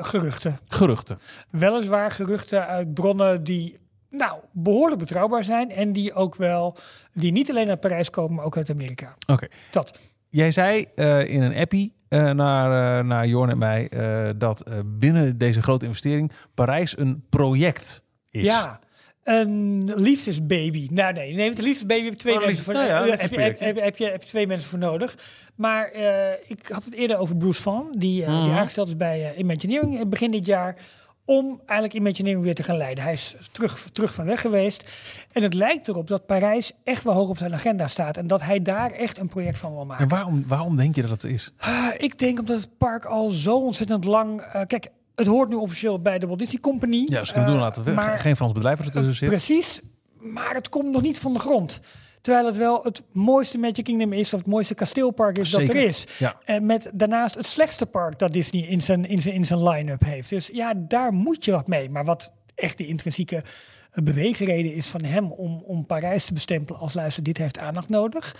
Geruchten. Geruchten. Weliswaar geruchten uit bronnen die nou, behoorlijk betrouwbaar zijn. En die ook wel, die niet alleen uit Parijs komen, maar ook uit Amerika. Oké. Dat. Jij zei eh, in een appie eh, naar, uh, naar Jorn en mij eh, dat eh, binnen deze grote investering Parijs een project is. Ja. Een liefdesbaby. Nou nee, nee, een liefdesbaby heb je twee Oh, mensen voor liefdes- nou ja, eh, heb, je, heb, liefdesprojectje. heb, heb, je, heb je twee mensen voor nodig. Maar eh, ik had het eerder over Bruce Van, die, eh, die Mhm. aangesteld is bij eh, Imagineering eh, begin dit jaar. Om eigenlijk Imagineering weer te gaan leiden. Hij is terug, terug van weg geweest. En het lijkt erop dat Parijs echt wel hoog op zijn agenda staat. En dat hij daar echt een project van wil maken. En waarom, waarom denk je dat het is? Ah, ik denk omdat het park al zo ontzettend lang... eh, kijk, het hoort nu officieel bij de Walt Disney Company. Ja, ze kunnen doen Eh, laten we maar- geen Frans bedrijf er tussen zit. Precies, maar het komt nog niet van de grond. Terwijl het wel het mooiste Magic Kingdom is, of het mooiste kasteelpark is dat er is. Ja. En met daarnaast het slechtste park dat Disney in zijn, in zijn, in zijn line-up heeft. Dus ja, daar moet je wat mee. Maar wat echt de intrinsieke eh, beweegreden is van hem om, om Parijs te bestempelen als luister, dit heeft aandacht nodig.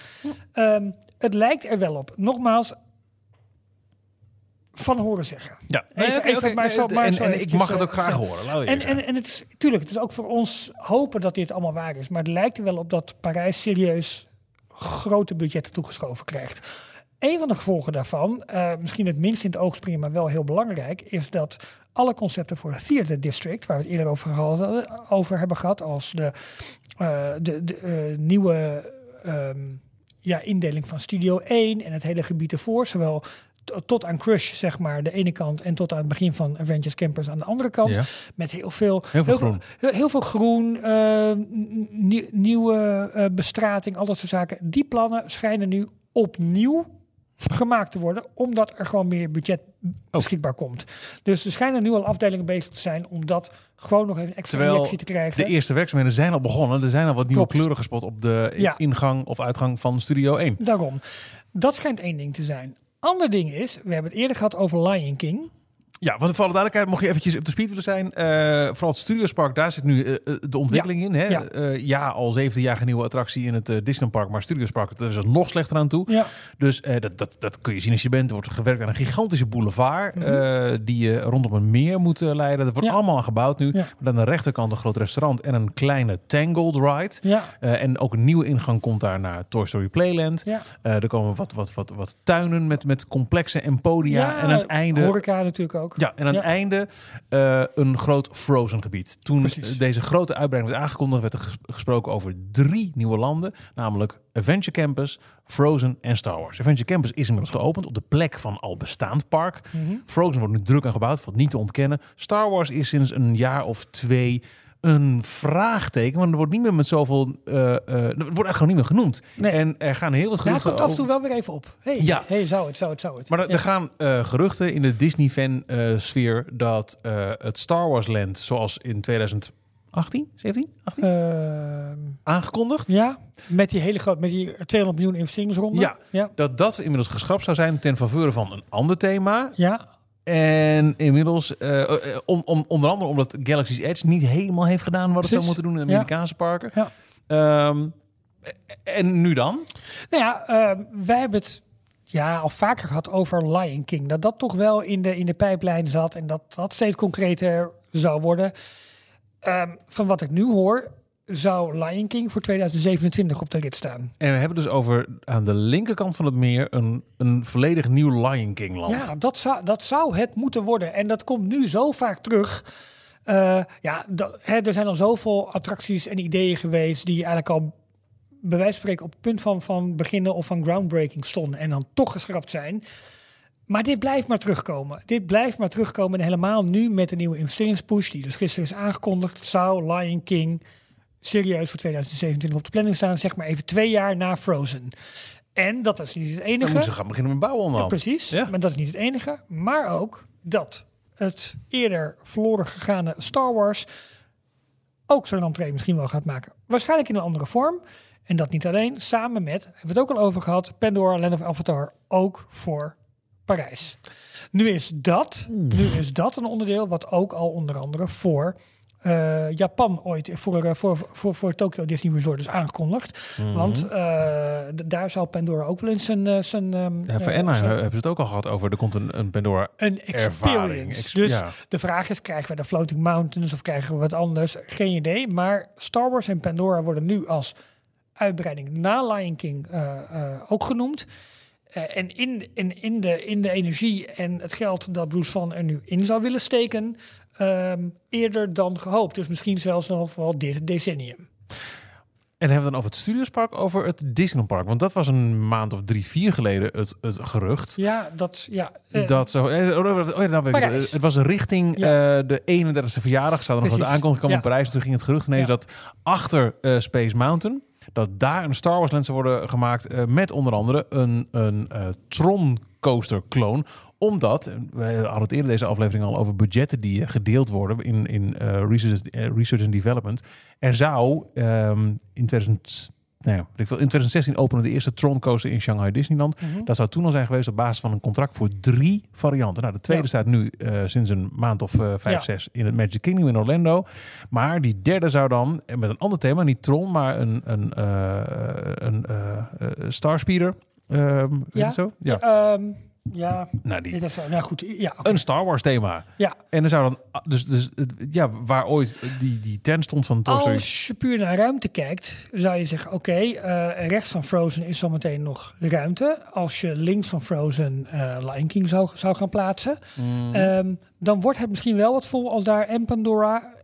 Ehm, het lijkt er wel op. Nogmaals, van horen zeggen. Ja, Even- Nee, maar zo- maar en, zo en ik mag het eh, ook graag horen. En, en, en het is tuurlijk, het is ook voor ons hopen dat dit allemaal waar is. Maar het lijkt er wel op dat Parijs serieus grote budgetten toegeschoven krijgt. Een van de gevolgen daarvan, eh, misschien het minst in het oog springen, maar wel heel belangrijk, is dat alle concepten voor het Theater District, waar we het eerder over, gehad, over hebben gehad, als de, eh, de, de nieuwe ehm, ja, indeling van Studio 1 en het hele gebied ervoor, zowel tot aan Crush, zeg maar, de ene kant, en tot aan het begin van Avengers Campus aan de andere kant. Ja. Met heel veel, Heel veel groen. Heel, heel veel groen, eh, nieuwe eh, bestrating, al dat soort zaken. Die plannen schijnen nu opnieuw gemaakt te worden, omdat er gewoon meer budget beschikbaar komt. Dus er schijnen nu al afdelingen bezig te zijn om dat gewoon nog even een extra Terwijl te krijgen. De eerste werkzaamheden zijn al begonnen. Er zijn al wat nieuwe Klopt. kleuren gespot op de Ja. ingang of uitgang van Studio 1. Daarom. Dat schijnt één ding te zijn. Ander ding is, we hebben het eerder gehad over Lion King. Ja, want voor alle duidelijkheid, mocht je eventjes op de speed willen zijn. eh, vooral het Studiospark, daar zit nu eh, eh, de ontwikkeling in. Hè? Ja. Ja, al 17 jaar geen nieuwe attractie in het Disneypark. Maar Studiospark, daar is het nog slechter aan toe. Ja, Dus dat, dat, dat kun je zien als je bent. Er wordt gewerkt aan een gigantische boulevard. Mhm. die je rondom een meer moet leiden. Dat wordt allemaal aan gebouwd nu. Met aan de rechterkant een groot restaurant en een kleine Tangled ride. en ook een nieuwe ingang komt daar naar Toy Story Playland. er komen wat, wat, wat, wat tuinen met, met complexen en podia. En aan het einde... Horeca natuurlijk ook. Ja, en aan het einde eh, een groot Frozen gebied. Toen Precies. deze grote uitbreiding werd aangekondigd, werd er ges- gesproken over drie nieuwe landen. Namelijk Adventure Campus, Frozen en Star Wars. Adventure Campus is inmiddels geopend op de plek van al bestaand park. Mhm. Frozen wordt nu druk aan gebouwd, valt niet te ontkennen. Star Wars is sinds een jaar of twee een vraagteken. Want er wordt niet meer met zoveel... eh, eh, er wordt eigenlijk gewoon niet meer genoemd. Nee. En er gaan heel wat Ja, het geruchten komt af en toe wel weer even op. Hey, Ja. hey, zou het, zou het, zou het. Maar er, Ja. er gaan eh, geruchten in de Disney-fan-sfeer dat eh, het Star Wars Land, zoals in 2018, 17, 18, Ehm, aangekondigd, ja, met die hele grote, met die 200 miljoen investeringsronde. Ja. ja, dat dat inmiddels geschrapt zou zijn ten faveur van een ander thema. ja. En inmiddels, eh, eh, onder andere omdat Galaxy's Edge niet helemaal heeft gedaan wat het zou moeten doen in Ja. Amerikaanse parken. Ja. Ehm, en nu dan? Nou ja, ehm, wij hebben het ja, al vaker gehad over Lion King. Dat dat toch wel in de, in de pijplijn zat en dat dat steeds concreter zou worden. Ehm, van wat ik nu hoor, zou Lion King voor 2027 op de rit staan. En we hebben dus over aan de linkerkant van het meer een, een volledig nieuw Lion King land. Ja, dat zou, dat zou het moeten worden. En dat komt nu zo vaak terug. Eh, ja, dat, hè, er zijn al zoveel attracties en ideeën geweest die eigenlijk al bij wijze van spreken op het punt van, van beginnen of van groundbreaking stonden en dan toch geschrapt zijn. Maar dit blijft maar terugkomen. Dit blijft maar terugkomen. En helemaal nu met de nieuwe investeringspush, die dus gisteren is aangekondigd, zou Lion King serieus voor 2027 op de planning staan. Zeg maar even twee jaar na Frozen. En dat is niet het Dan enige. moeten ze gaan beginnen met bouwen Ja, onderhand. precies, Ja. maar dat is niet het enige. Maar ook dat het eerder verloren gegane Star Wars ook zijn entree misschien wel gaat maken. Waarschijnlijk in een andere vorm. En dat niet alleen, samen met, hebben we het ook al over gehad, Pandora, Land of Avatar, ook voor Parijs. Nu is dat, nu is dat een onderdeel wat ook al onder andere voor eh, Japan ooit, voor, eh, voor, voor, voor Tokyo Disney Resort is aangekondigd. Mhm. Want eh, daar zou Pandora ook wel eens zijn... zijn ehm, Ja, voor zijn- hebben ze het ook al gehad over. Er komt een, een Pandora een ervaring. experience. Ex- dus ja. de vraag is, krijgen we de Floating Mountains of krijgen we wat anders? Geen idee. Maar Star Wars en Pandora worden nu als uitbreiding na Lion King ook genoemd. En in, in, in, de, in de energie en het geld dat Bruce Van er nu in zou willen steken, ehm, eerder dan gehoopt. Dus misschien zelfs nog wel dit decennium. En hebben we dan over het Studiospark, over het Disneypark? Want dat was een maand of drie, vier geleden het, het gerucht. Ja, dat, ja. eh, dat zo, eh, oh, oh, oh, ja, nou ik het. Was richting Ja. eh, de 31ste verjaardag. Zou er nog wat aankondiging komen in Parijs. En toen ging het gerucht ineens dat achter eh, Space Mountain... dat daar een Star Wars land zou worden gemaakt... eh, met onder andere een, een eh, Tron coaster clone omdat, we hadden het eerder deze aflevering al over budgetten die eh, gedeeld worden in, in eh, research, eh, research and development. Er zou ehm, in 2000, nou ja, in 2016 openen de eerste Tron coaster in Shanghai Disneyland. mhm. Dat zou toen al zijn geweest op basis van een contract voor drie varianten. Nou, de tweede Ja. staat nu sinds een maand of eh, vijf, Ja. zes in het Magic Kingdom in Orlando. Maar die derde zou dan met een ander thema, niet Tron, maar een, een, een Starspeeder. Ehm weet je Ja. zo? Ja. Ehm, Ja, Nou, die, nou goed. Ja, een Star Wars thema. ja. En er zou dan, dus, dus het- ja, waar ooit die, die tent stond van Toy Story. Als je puur naar ruimte kijkt, zou je zeggen: oké, eh, rechts van Frozen is zometeen nog ruimte. Als je links van Frozen eh Lion King zou, zou gaan plaatsen, Mm. Ehm, dan wordt het misschien wel wat vol als daar en Pandora.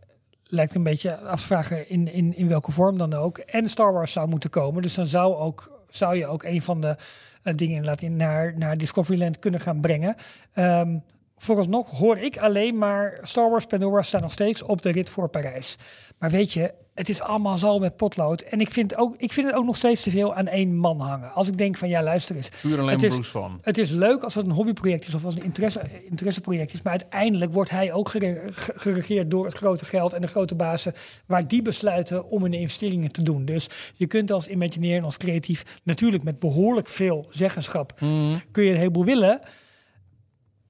Lijkt een beetje af te vragen in, in, in welke vorm dan ook. En Star Wars zou moeten komen. Dus dan zou, ook, zou je ook een van de eh, dingen in, naar, naar Discoveryland kunnen gaan brengen. Ehm vooralsnog hoor ik alleen maar Star Wars Pandora staan nog steeds op de rit voor Parijs. Maar weet je, het is allemaal zo met potlood. En ik vind, ook, ik vind het ook nog steeds te veel aan één man hangen. Als ik denk van ja, luister eens. Puur alleen het is- van. Het is leuk als het een hobbyproject is of als een interesse, interesseproject is. Maar uiteindelijk wordt hij ook gere- ge- geregeerd door het grote geld en de grote bazen. Waar die besluiten om hun investeringen te doen. Dus je kunt als Imagineer en als creatief natuurlijk met behoorlijk veel zeggenschap kun je een heleboel willen.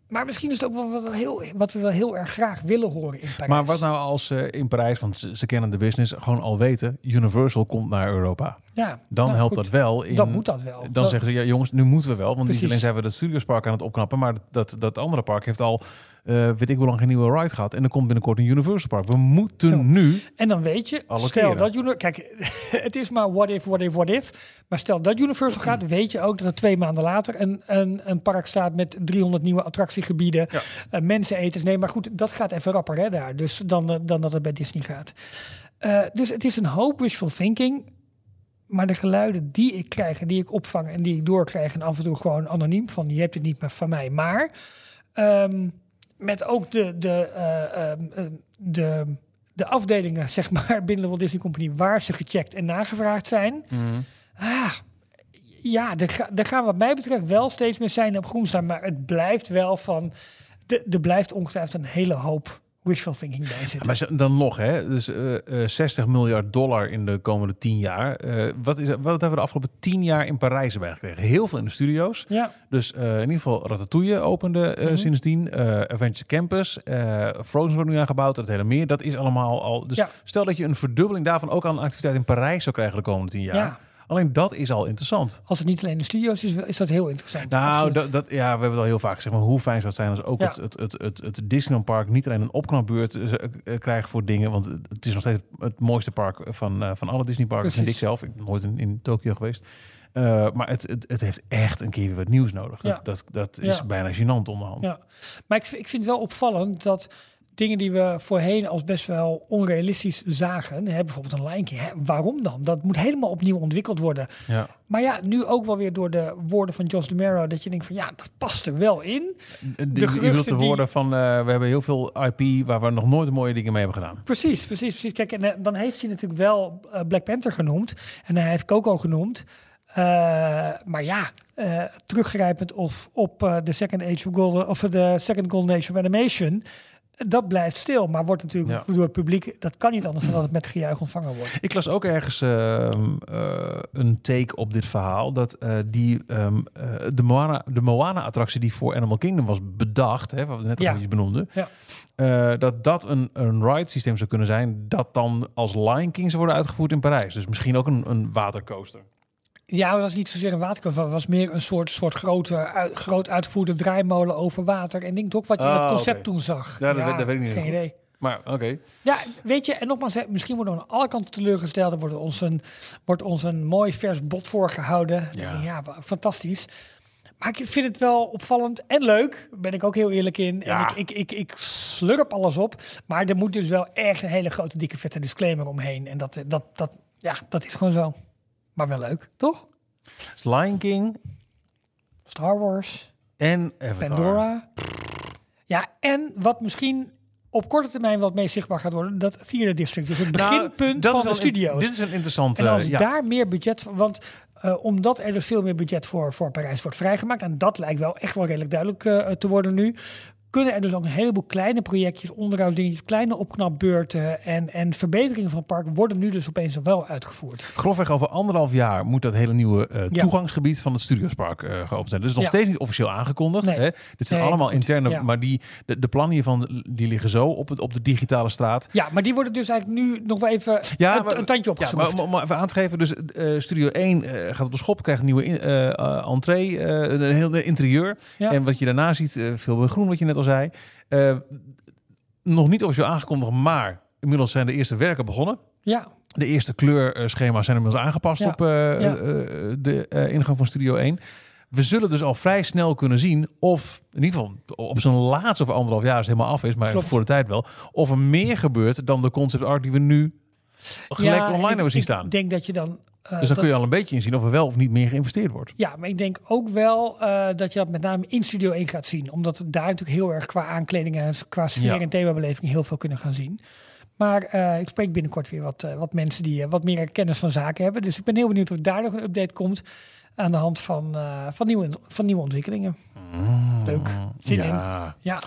Maar misschien is het ook wel wat, heel, wat we wel heel erg graag willen horen in Parijs. Maar wat nou als ze in Parijs, want ze, ze kennen de business, gewoon al weten, Universal komt naar Europa. ja, Dan nou, helpt goed, dat wel. In, Dan moet dat wel. Dan Dat- zeggen ze, ja jongens, nu moeten we wel. Want Precies. niet alleen zijn we dat Studiospark aan het opknappen, maar dat, dat andere park heeft al, eh, weet ik hoe lang, geen nieuwe ride gehad. En er komt binnenkort een Universal Park. We moeten Ja. nu... En dan weet je, stel keren. dat Universal... Kijk, het is maar what if, what if, what if. Maar stel dat Universal gaat, weet je ook dat er twee maanden later een, een, een park staat met 300 nieuwe attractiegebieden, Ja. eh, menseneters. Nee, maar goed, dat gaat even rapper hè, daar. Dus dan, eh, dan dat het bij Disney gaat. Dus het is een hoop wishful thinking. Maar de geluiden die ik krijg en die ik opvang en die ik doorkrijg en af en toe gewoon anoniem van je hebt het niet meer van mij. Maar ehm, met ook de, de, eh, ehm, ehm, de, de afdelingen zeg maar, binnen de Walt Disney Company waar ze gecheckt en nagevraagd zijn. Ah, ja, er, ga- er gaan wat mij betreft wel steeds meer zijn op groen staan. Maar het blijft wel van... de- Er blijft ongetwijfeld een hele hoop wishful thinking bij zitten. Maar dan nog, hè? Dus eh, eh, 60 miljard dollar in de komende 10 jaar. Eh, wat, is, wat hebben we de afgelopen 10 jaar in Parijs erbij gekregen? Heel veel in de studio's. ja, Dus eh, in ieder geval Ratatouille opende eh, Mhm. sindsdien. Eh Adventure Campus. eh, Frozen wordt nu aangebouwd. Het hele meer. Dat is allemaal al... Dus Ja. stel dat je een verdubbeling daarvan ook aan een activiteit in Parijs zou krijgen de komende 10 jaar. ja, Alleen dat is al interessant. als het niet alleen de studio's is, is dat heel interessant. Nou, dat, dat, ja, we hebben het al heel vaak gezegd. Maar hoe fijn zou het zijn als ook Ja. het, het, het, het, het Disneyland Park niet alleen een opknapbeurt eh, eh, krijgt voor dingen. Want het is nog steeds het mooiste park van, eh, van alle Disney parken, vind ik zelf. Ik ben nooit in, in Tokio geweest. Maar het, het, het heeft echt een keer weer wat nieuws nodig. Ja. Dat, dat, dat is Ja. bijna gênant onderhand. Ja. Maar ik, ik vind het wel opvallend dat dingen die we voorheen als best wel onrealistisch zagen, hè, bijvoorbeeld een Lion King, hè, waarom dan? Dat moet helemaal opnieuw ontwikkeld worden. Ja. Maar ja, nu ook wel weer door de woorden van Josh DeMero, dat je denkt van ja, dat past er wel in. De, je geruchten wilt de die- woorden van, eh, we hebben heel veel IP waar we nog nooit mooie dingen mee hebben gedaan. Precies, precies, precies. Kijk, en eh, dan heeft hij natuurlijk wel eh, Black Panther genoemd en hij heeft Coco genoemd. Maar ja, teruggrijpend of op de Second Age of Golden of de Second Golden Age of Animation. Dat blijft stil, maar wordt natuurlijk Ja. door het publiek. Dat kan niet anders dan dat het met gejuich ontvangen wordt. Ik las ook ergens ehm, eh, een take op dit verhaal. Dat eh, die, ehm, eh, de Moana- de Moana-attractie die voor Animal Kingdom was bedacht, hè, wat we net al Ja. iets benoemden. Ja. dat dat een, een ride systeem zou kunnen zijn. Dat dan als Lion King zou worden uitgevoerd in Parijs. Dus misschien ook een, een watercoaster. Ja, het was niet zozeer een waterkover. Het was meer een soort, soort grote, uit- groot uitgevoerde draaimolen over water. En denk toch wat je in Ah, het concept oké. toen zag. Ja, dat weet- dat weet ik niet Geen goed. idee. Maar oké. Ja, weet je, en nogmaals, hè, misschien worden we aan alle kanten teleurgesteld. Er wordt ons een, wordt ons een mooi vers bot voorgehouden. Ja. Ja. fantastisch. Maar ik vind het wel opvallend en leuk. Ben ik ook heel eerlijk in. Ja. En ik, ik, ik, ik slurp alles op. Maar er moet dus wel echt een hele grote, dikke, vette disclaimer omheen. En dat, dat, dat, ja, dat is gewoon zo. Maar wel leuk, toch? Lion King Star Wars, en Avatar. Pandora. Ja, en wat misschien op korte termijn wat meest zichtbaar gaat worden, dat Theater District. Dus het Nou, beginpunt van de studio's. Dit is een interessante... En als ja. daar meer budget van, want eh, omdat er dus veel meer budget voor, voor Parijs wordt vrijgemaakt, en dat lijkt wel echt wel redelijk duidelijk eh, te worden nu, kunnen er dus ook een heleboel kleine projectjes, onderhoudsdingetjes, kleine opknapbeurten en, en verbeteringen van het park worden nu dus opeens wel uitgevoerd. Grofweg over anderhalf jaar moet dat hele nieuwe eh, Ja. toegangsgebied van het Studiospark eh geopend zijn. Dat is nog Ja. steeds niet officieel aangekondigd. Nee. Hè? Dit zijn Nee, allemaal interne, Ja. maar die, de, de plannen hiervan die liggen zo op, het, op de digitale straat. Ja, maar die worden dus eigenlijk nu nog wel even Ja, een, maar- een tandje Ja, opgeschroefd. maar om, even aan te geven, dus eh, Studio 1 eh, gaat op de schop, krijgt een nieuwe in, entree, een heel interieur. Ja. En wat je daarna ziet, veel groen wat je net al zei. Eh, nog niet officieel aangekondigd, maar inmiddels zijn de eerste werken begonnen. ja, De eerste kleurschema's zijn inmiddels aangepast Ja. op eh, Ja. eh, de ingang van Studio 1. We zullen dus al vrij snel kunnen zien of, in ieder geval op zijn laatste of anderhalf jaar is het helemaal af is, maar Klopt. voor de tijd wel, of er meer gebeurt dan de concept art die we nu gelekt Ja, online ik- hebben zien Ik staan. denk dat je dan. Eh, Dus dan dat- kun je al een beetje inzien of er wel of niet meer geïnvesteerd wordt. Ja, maar ik denk ook wel eh, dat je dat met name in Studio 1 gaat zien. Omdat we daar natuurlijk heel erg qua aankledingen, qua sfeer Ja. en themabeleving heel veel kunnen gaan zien. Maar eh, ik spreek binnenkort weer wat, eh, wat mensen die eh, wat meer kennis van zaken hebben. Dus ik ben heel benieuwd of daar nog een update komt aan de hand van, eh, van, nieuwe, van nieuwe ontwikkelingen. Leuk. Zin in. ja.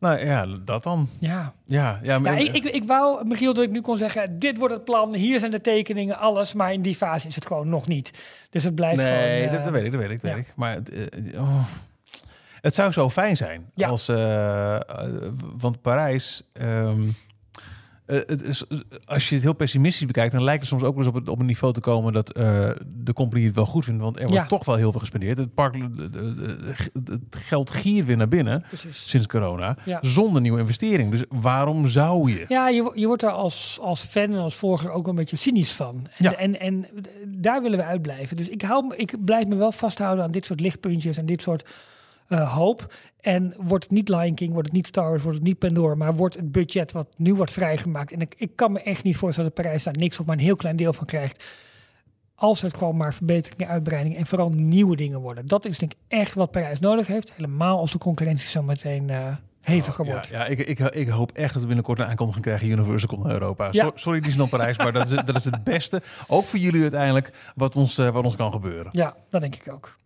Nou ja, dat dan. ja. Ja, ja, ja maar, ik, ik, ik wou, Michiel, dat ik nu kon zeggen, dit wordt het plan, hier zijn de tekeningen, alles. Maar in die fase is het gewoon nog niet. Dus het blijft nee, gewoon... eh, dat, dat weet ik, dat weet ik, dat ja. weet ik. Maar het, eh, oh. het zou zo fijn zijn Ja. als, eh, eh, want Parijs. ehm, eh, het is, als je het heel pessimistisch bekijkt, dan lijkt het soms ook wel eens op, het, op een niveau te komen dat eh, de compagnie het wel goed vindt. Want er wordt Ja. toch wel heel veel gespendeerd. Het park, het geld giert weer naar binnen Precies. sinds corona, Ja. zonder nieuwe investering. Dus waarom zou je? Ja, je, je wordt er als, als fan en als volger ook wel een beetje cynisch van. En, Ja. en, en daar willen we uitblijven. Dus ik, hou, ik blijf me wel vasthouden aan dit soort lichtpuntjes en dit soort eh, hoop. En wordt het niet Lion King, wordt het niet Star Wars, wordt het niet Pandora, maar wordt het budget wat nu wordt vrijgemaakt. En ik, ik kan me echt niet voorstellen dat Parijs daar niks of maar een heel klein deel van krijgt. Als het gewoon maar verbeteringen, uitbreidingen en vooral nieuwe dingen worden. Dat is denk ik echt wat Parijs nodig heeft. Helemaal als de concurrentie zo meteen eh, heviger Ja, wordt. ja ik, ik, ik hoop echt dat we binnenkort een aankondiging krijgen. Universal komt naar Europa. Ja. So- sorry, Disneyland Parijs, maar dat is, dat is het beste. Ook voor jullie uiteindelijk, wat ons, eh, wat ons kan gebeuren. Ja, dat denk ik ook.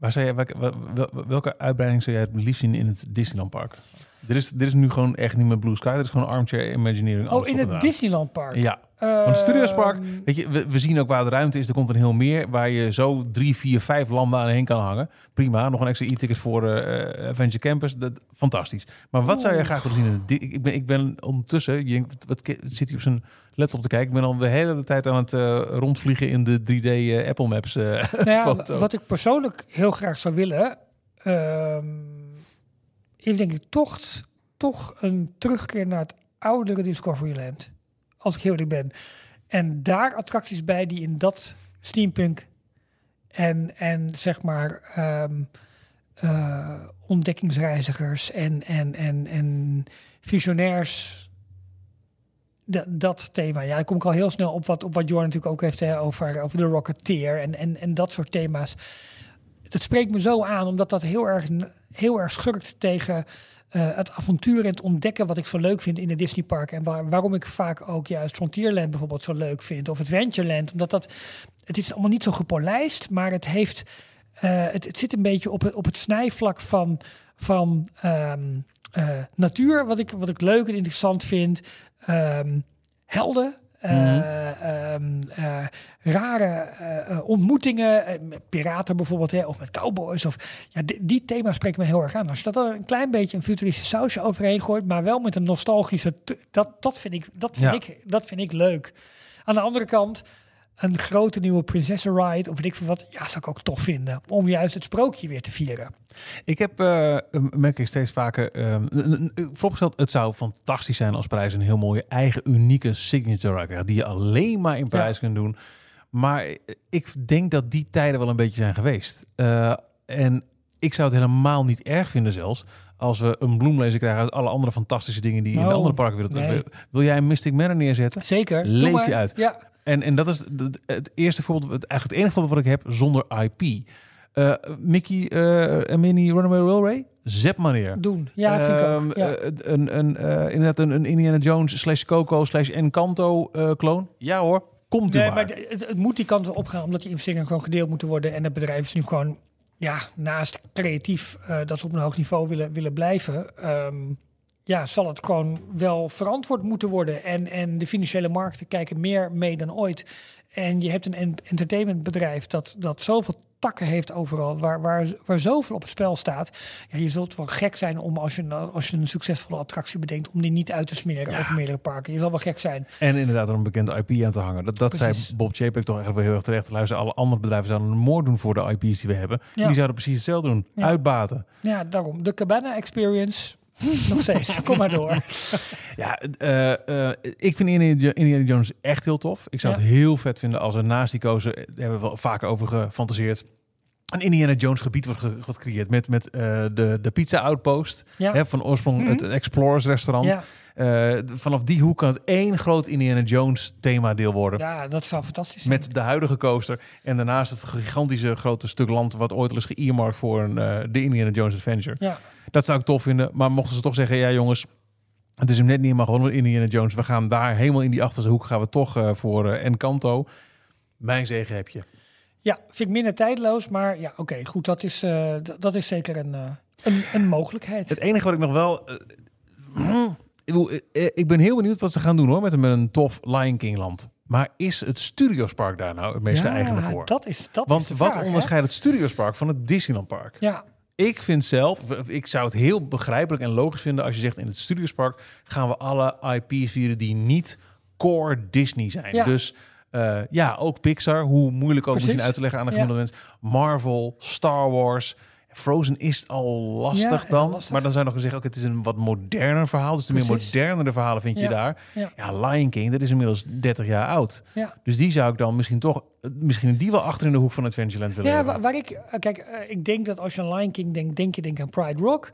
Waar zou welke, wel- wel- welke uitbreiding zou jij het liefst zien in het Disneyland Park? Dit is, dit is nu gewoon echt niet meer Blue Sky. Dit is gewoon armchair imagineering. Oh, in het eraan. Disneyland Park. Ja, want het Studiospark, Ehm, weet je, we, we zien ook waar de ruimte is. Er komt een heel meer waar je zo drie, vier, vijf landen aan heen kan hangen. Prima, nog een extra e-ticket voor eh Adventure Campus. Dat, fantastisch. Maar wat zou jij graag willen zien in Ik ben, ik ben ondertussen, je denkt, wat, zit hij op zijn laptop te kijken? Ik ben al de hele tijd aan het eh, rondvliegen in de 3D eh, Apple Maps eh, nou ja, wat ik persoonlijk heel graag zou willen, ehm, is denk ik toch, toch een terugkeer naar het oudere Discoveryland. Als ik heel eerlijk ben. En daar attracties bij die in dat steampunk en, en zeg maar eh, ontdekkingsreizigers en, en, en, en visionairs dat, dat thema. Ja, dan kom ik al heel snel op wat, op wat Jorn natuurlijk ook heeft over, over de Rocketeer en, en, en dat soort thema's. Dat spreekt me zo aan, omdat dat heel erg, heel erg schurkt tegen eh, het avontuur en het ontdekken wat ik zo leuk vind in de Disneypark. En waar, waarom ik vaak ook juist Frontierland bijvoorbeeld zo leuk vind. Of Adventureland. Omdat dat, het is allemaal niet zo gepolijst, maar het heeft, eh, het, zit een beetje op op het snijvlak van, van ehm, eh, natuur, wat ik, wat ik leuk en interessant vind. Ehm, helden. Eh, Mhm. ehm, eh, rare eh, eh, ontmoetingen, eh, met piraten bijvoorbeeld, hè, of met cowboys. Of, ja, die, thema's spreken me heel erg aan. Als je dat er een klein beetje een futuristisch sausje overheen gooit, maar wel met een nostalgische, dat, dat, vind, ik, dat, vind, Ja. ik, dat vind ik leuk. Aan de andere kant, een grote nieuwe Princess Ride, of weet ik veel wat, ja, zou ik ook tof vinden. Om juist het sprookje weer te vieren. Ik heb, eh, merk ik steeds vaker, ehm, n- n- vooropgesteld, het zou fantastisch zijn als Parijs een heel mooie eigen unieke signature ride krijgt, die je alleen maar in Parijs kunt doen. Maar ik denk dat die tijden wel een beetje zijn geweest. Eh, en ik zou het helemaal niet erg vinden zelfs als we een bloemlezer krijgen uit alle andere fantastische dingen die in de Oh, andere parken willen. nee. Wil jij een Mystic Manor neerzetten? Zeker. Leef je uit. Ja, En, en dat is het, eerste voorbeeld, het, eigenlijk het enige voorbeeld wat ik heb zonder IP. Eh, Mickey eh, en Minnie Runaway Railway, zet maar neer. doen. Ja, vind ik Ehm, ook. Ja. eh, een, een, inderdaad een, een Indiana Jones slash Coco slash Encanto kloon. Ja hoor, komt u Nee, maar. het, het moet die kant wel opgaan, omdat die investeringen gewoon gedeeld moeten worden. En het bedrijf is nu gewoon ja, naast creatief dat ze op een hoog niveau willen, willen blijven, ehm, ja, zal het gewoon wel verantwoord moeten worden. En, en de financiële markten kijken meer mee dan ooit. En je hebt een en- entertainmentbedrijf dat, dat zoveel takken heeft overal, waar, waar, waar zoveel op het spel staat. Ja, je zult wel gek zijn om als je, een- als je een succesvolle attractie bedenkt, om die niet uit te smeren over meerdere parken. Je zal wel gek zijn. En inderdaad er een bekende IP aan te hangen. Dat, dat zei. Bob Chapek toch eigenlijk wel heel erg terecht. Luister, alle andere bedrijven zouden moord doen voor de IP's die we hebben. Ja. die zouden precies hetzelfde doen. Ja. Uitbaten. Ja, daarom. De Cabana Experience. Nog steeds. Kom maar door. Ja, eh, eh, ik vind Indiana Jo- Indiana Jones echt heel tof. Ik zou Ja. het heel vet vinden als er naast die kozen, daar hebben we wel vaker over gefantaseerd, een Indiana Jones gebied wordt ge- wordt gecreëerd met, met eh, de, de pizza outpost. Ja. Hè, van oorsprong Mhm. het Explorers restaurant. Ja, Eh, vanaf die hoek kan het één groot Indiana Jones thema deel worden. ja, dat zou fantastisch zijn. Met de huidige coaster. En daarnaast het gigantische grote stuk land wat ooit al is geëarmarkt voor een, eh, de Indiana Jones Adventure. Ja. Dat zou ik tof vinden. Maar mochten ze toch zeggen, ja jongens, het is hem net niet helemaal gewoon Indiana Jones. We gaan daar helemaal in die achterste hoek gaan we toch voor Encanto. Mijn zegen heb je. Ja, vind ik minder tijdloos, maar ja, oké, goed, dat is, eh, dat is zeker een, eh, een, een mogelijkheid. Het enige wat ik nog wel... hmm, ik ben heel benieuwd wat ze gaan doen hoor, met een, met een tof Lion King land. Maar is het Studiospark daar nou het meest geëigende voor? dat is dat Want is wat onderscheidt het Studiospark van het Disneylandpark? Ja, Ik vind zelf, ik zou het heel begrijpelijk en logisch vinden als je zegt in het Studiospark gaan we alle IP's vieren die niet core Disney zijn. Ja. Dus eh, ja, ook Pixar, hoe moeilijk ook misschien uit te leggen aan Ja. gemiddelde mens. Marvel, Star Wars. Frozen is al lastig Ja, dan. lastig. Maar dan zou je nog zeggen, ook het is een wat moderner verhaal. Dus de meer modernere verhalen vind je Ja. daar. Ja. Ja, Lion King, dat is inmiddels 30 jaar oud. Dus die zou ik dan misschien toch, misschien die wel achter in de hoek van Adventureland willen Ja, hebben. waar, waar ik, eh, kijk, eh, ik denk dat als je aan Lion King denkt, denk je denk aan Pride Rock.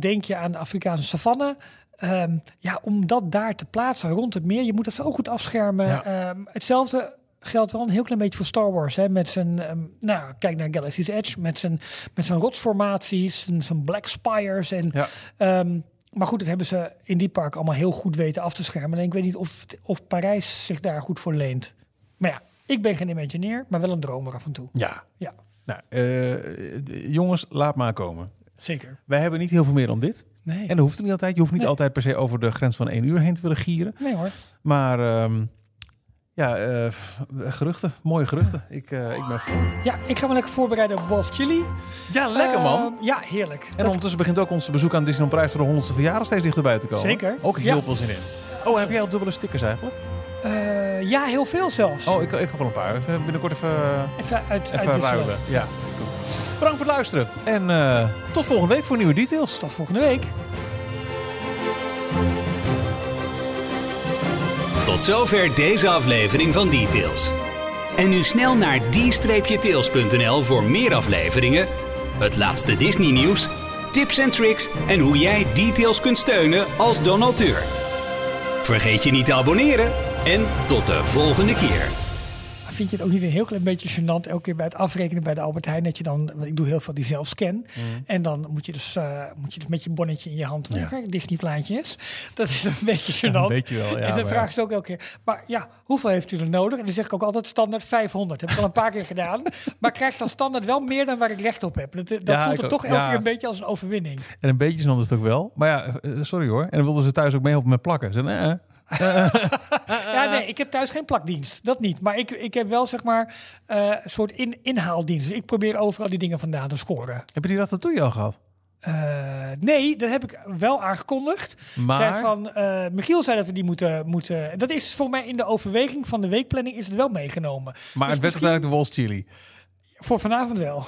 Denk je aan de Afrikaanse savanne. Ehm, ja, om dat daar te plaatsen rond het meer, je moet dat zo goed afschermen. Ja. Ehm, hetzelfde geldt wel een heel klein beetje voor Star Wars. Hè, met zijn, ehm, nou, kijk naar Galaxy's Edge, met zijn, met zijn rotsformaties, zijn, zijn Black Spires. En, Ja. maar goed, dat hebben ze in die park allemaal heel goed weten af te schermen. En ik weet niet of, of Parijs zich daar goed voor leent. Maar ja, ik ben geen Imagineer, maar wel een dromer af en toe. Ja. Ja. Nou, eh, jongens, laat maar komen. Zeker. Wij hebben niet heel veel meer dan dit. Nee. En dat hoeft niet altijd. Je hoeft niet Nee. altijd per se over de grens van één uur heen te willen gieren. nee hoor. Maar ehm, ja, eh, geruchten. Mooie geruchten. Ik, eh, ik ben voor. Ja, ik ga me lekker voorbereiden op Walls Chili. Ja, lekker man. Ehm, ja, heerlijk. En Dat- ondertussen begint ook ons bezoek aan Disneyland Parijs voor de 100ste verjaardag steeds dichterbij te komen. Zeker. Ook heel Ja. veel zin in. Oh, heb jij al dubbele stickers eigenlijk? eh, ja, heel veel zelfs. Oh, ik, ik heb wel een paar. Even binnenkort even, even uit, even uitwisselen. ruilen. Ja. Bedankt voor het luisteren. En eh, tot volgende week voor nieuwe details. Tot volgende week. Tot zover deze aflevering van Details. En nu snel naar d-tails.nl voor meer afleveringen, het laatste Disney nieuws, tips en tricks en hoe jij Details kunt steunen als donateur. Vergeet je niet te abonneren en tot de volgende keer. Vind je het ook niet een heel klein beetje gênant elke keer bij het afrekenen bij de Albert Heijn dat je dan, want ik doe heel veel die zelfscan en dan moet je dus uh, moet je dus met je bonnetje in je hand, Ja. Disney plaatjes. Dat is een beetje gênant. een beetje wel, ja, en dan vragen ze ook elke keer, maar ja, hoeveel heeft u er nodig? En dan zeg ik ook altijd standaard 500. Heb ik al een paar keer gedaan, maar krijg dan standaard wel meer dan waar ik recht op heb. Dat, voelt er ook. toch elke keer een beetje als een overwinning. En een beetje snel is het ook wel. Maar ja, eh, sorry hoor. En dan wilden ze thuis ook mee helpen met plakken. Ze eh, Ja, nee, ik heb thuis geen plakdienst. Dat niet. Maar ik, ik heb wel zeg maar eh, een soort in, inhaaldienst. Dus ik probeer overal die dingen vandaan te scoren. heb je die ratatouille al gehad? Eh, nee, dat heb ik wel aangekondigd. Maar, van, eh, Michiel zei dat we die moeten, moeten... Dat is voor mij in de overweging van de weekplanning is het wel meegenomen. maar het werd misschien- uiteindelijk de Walls Chili. Voor vanavond wel.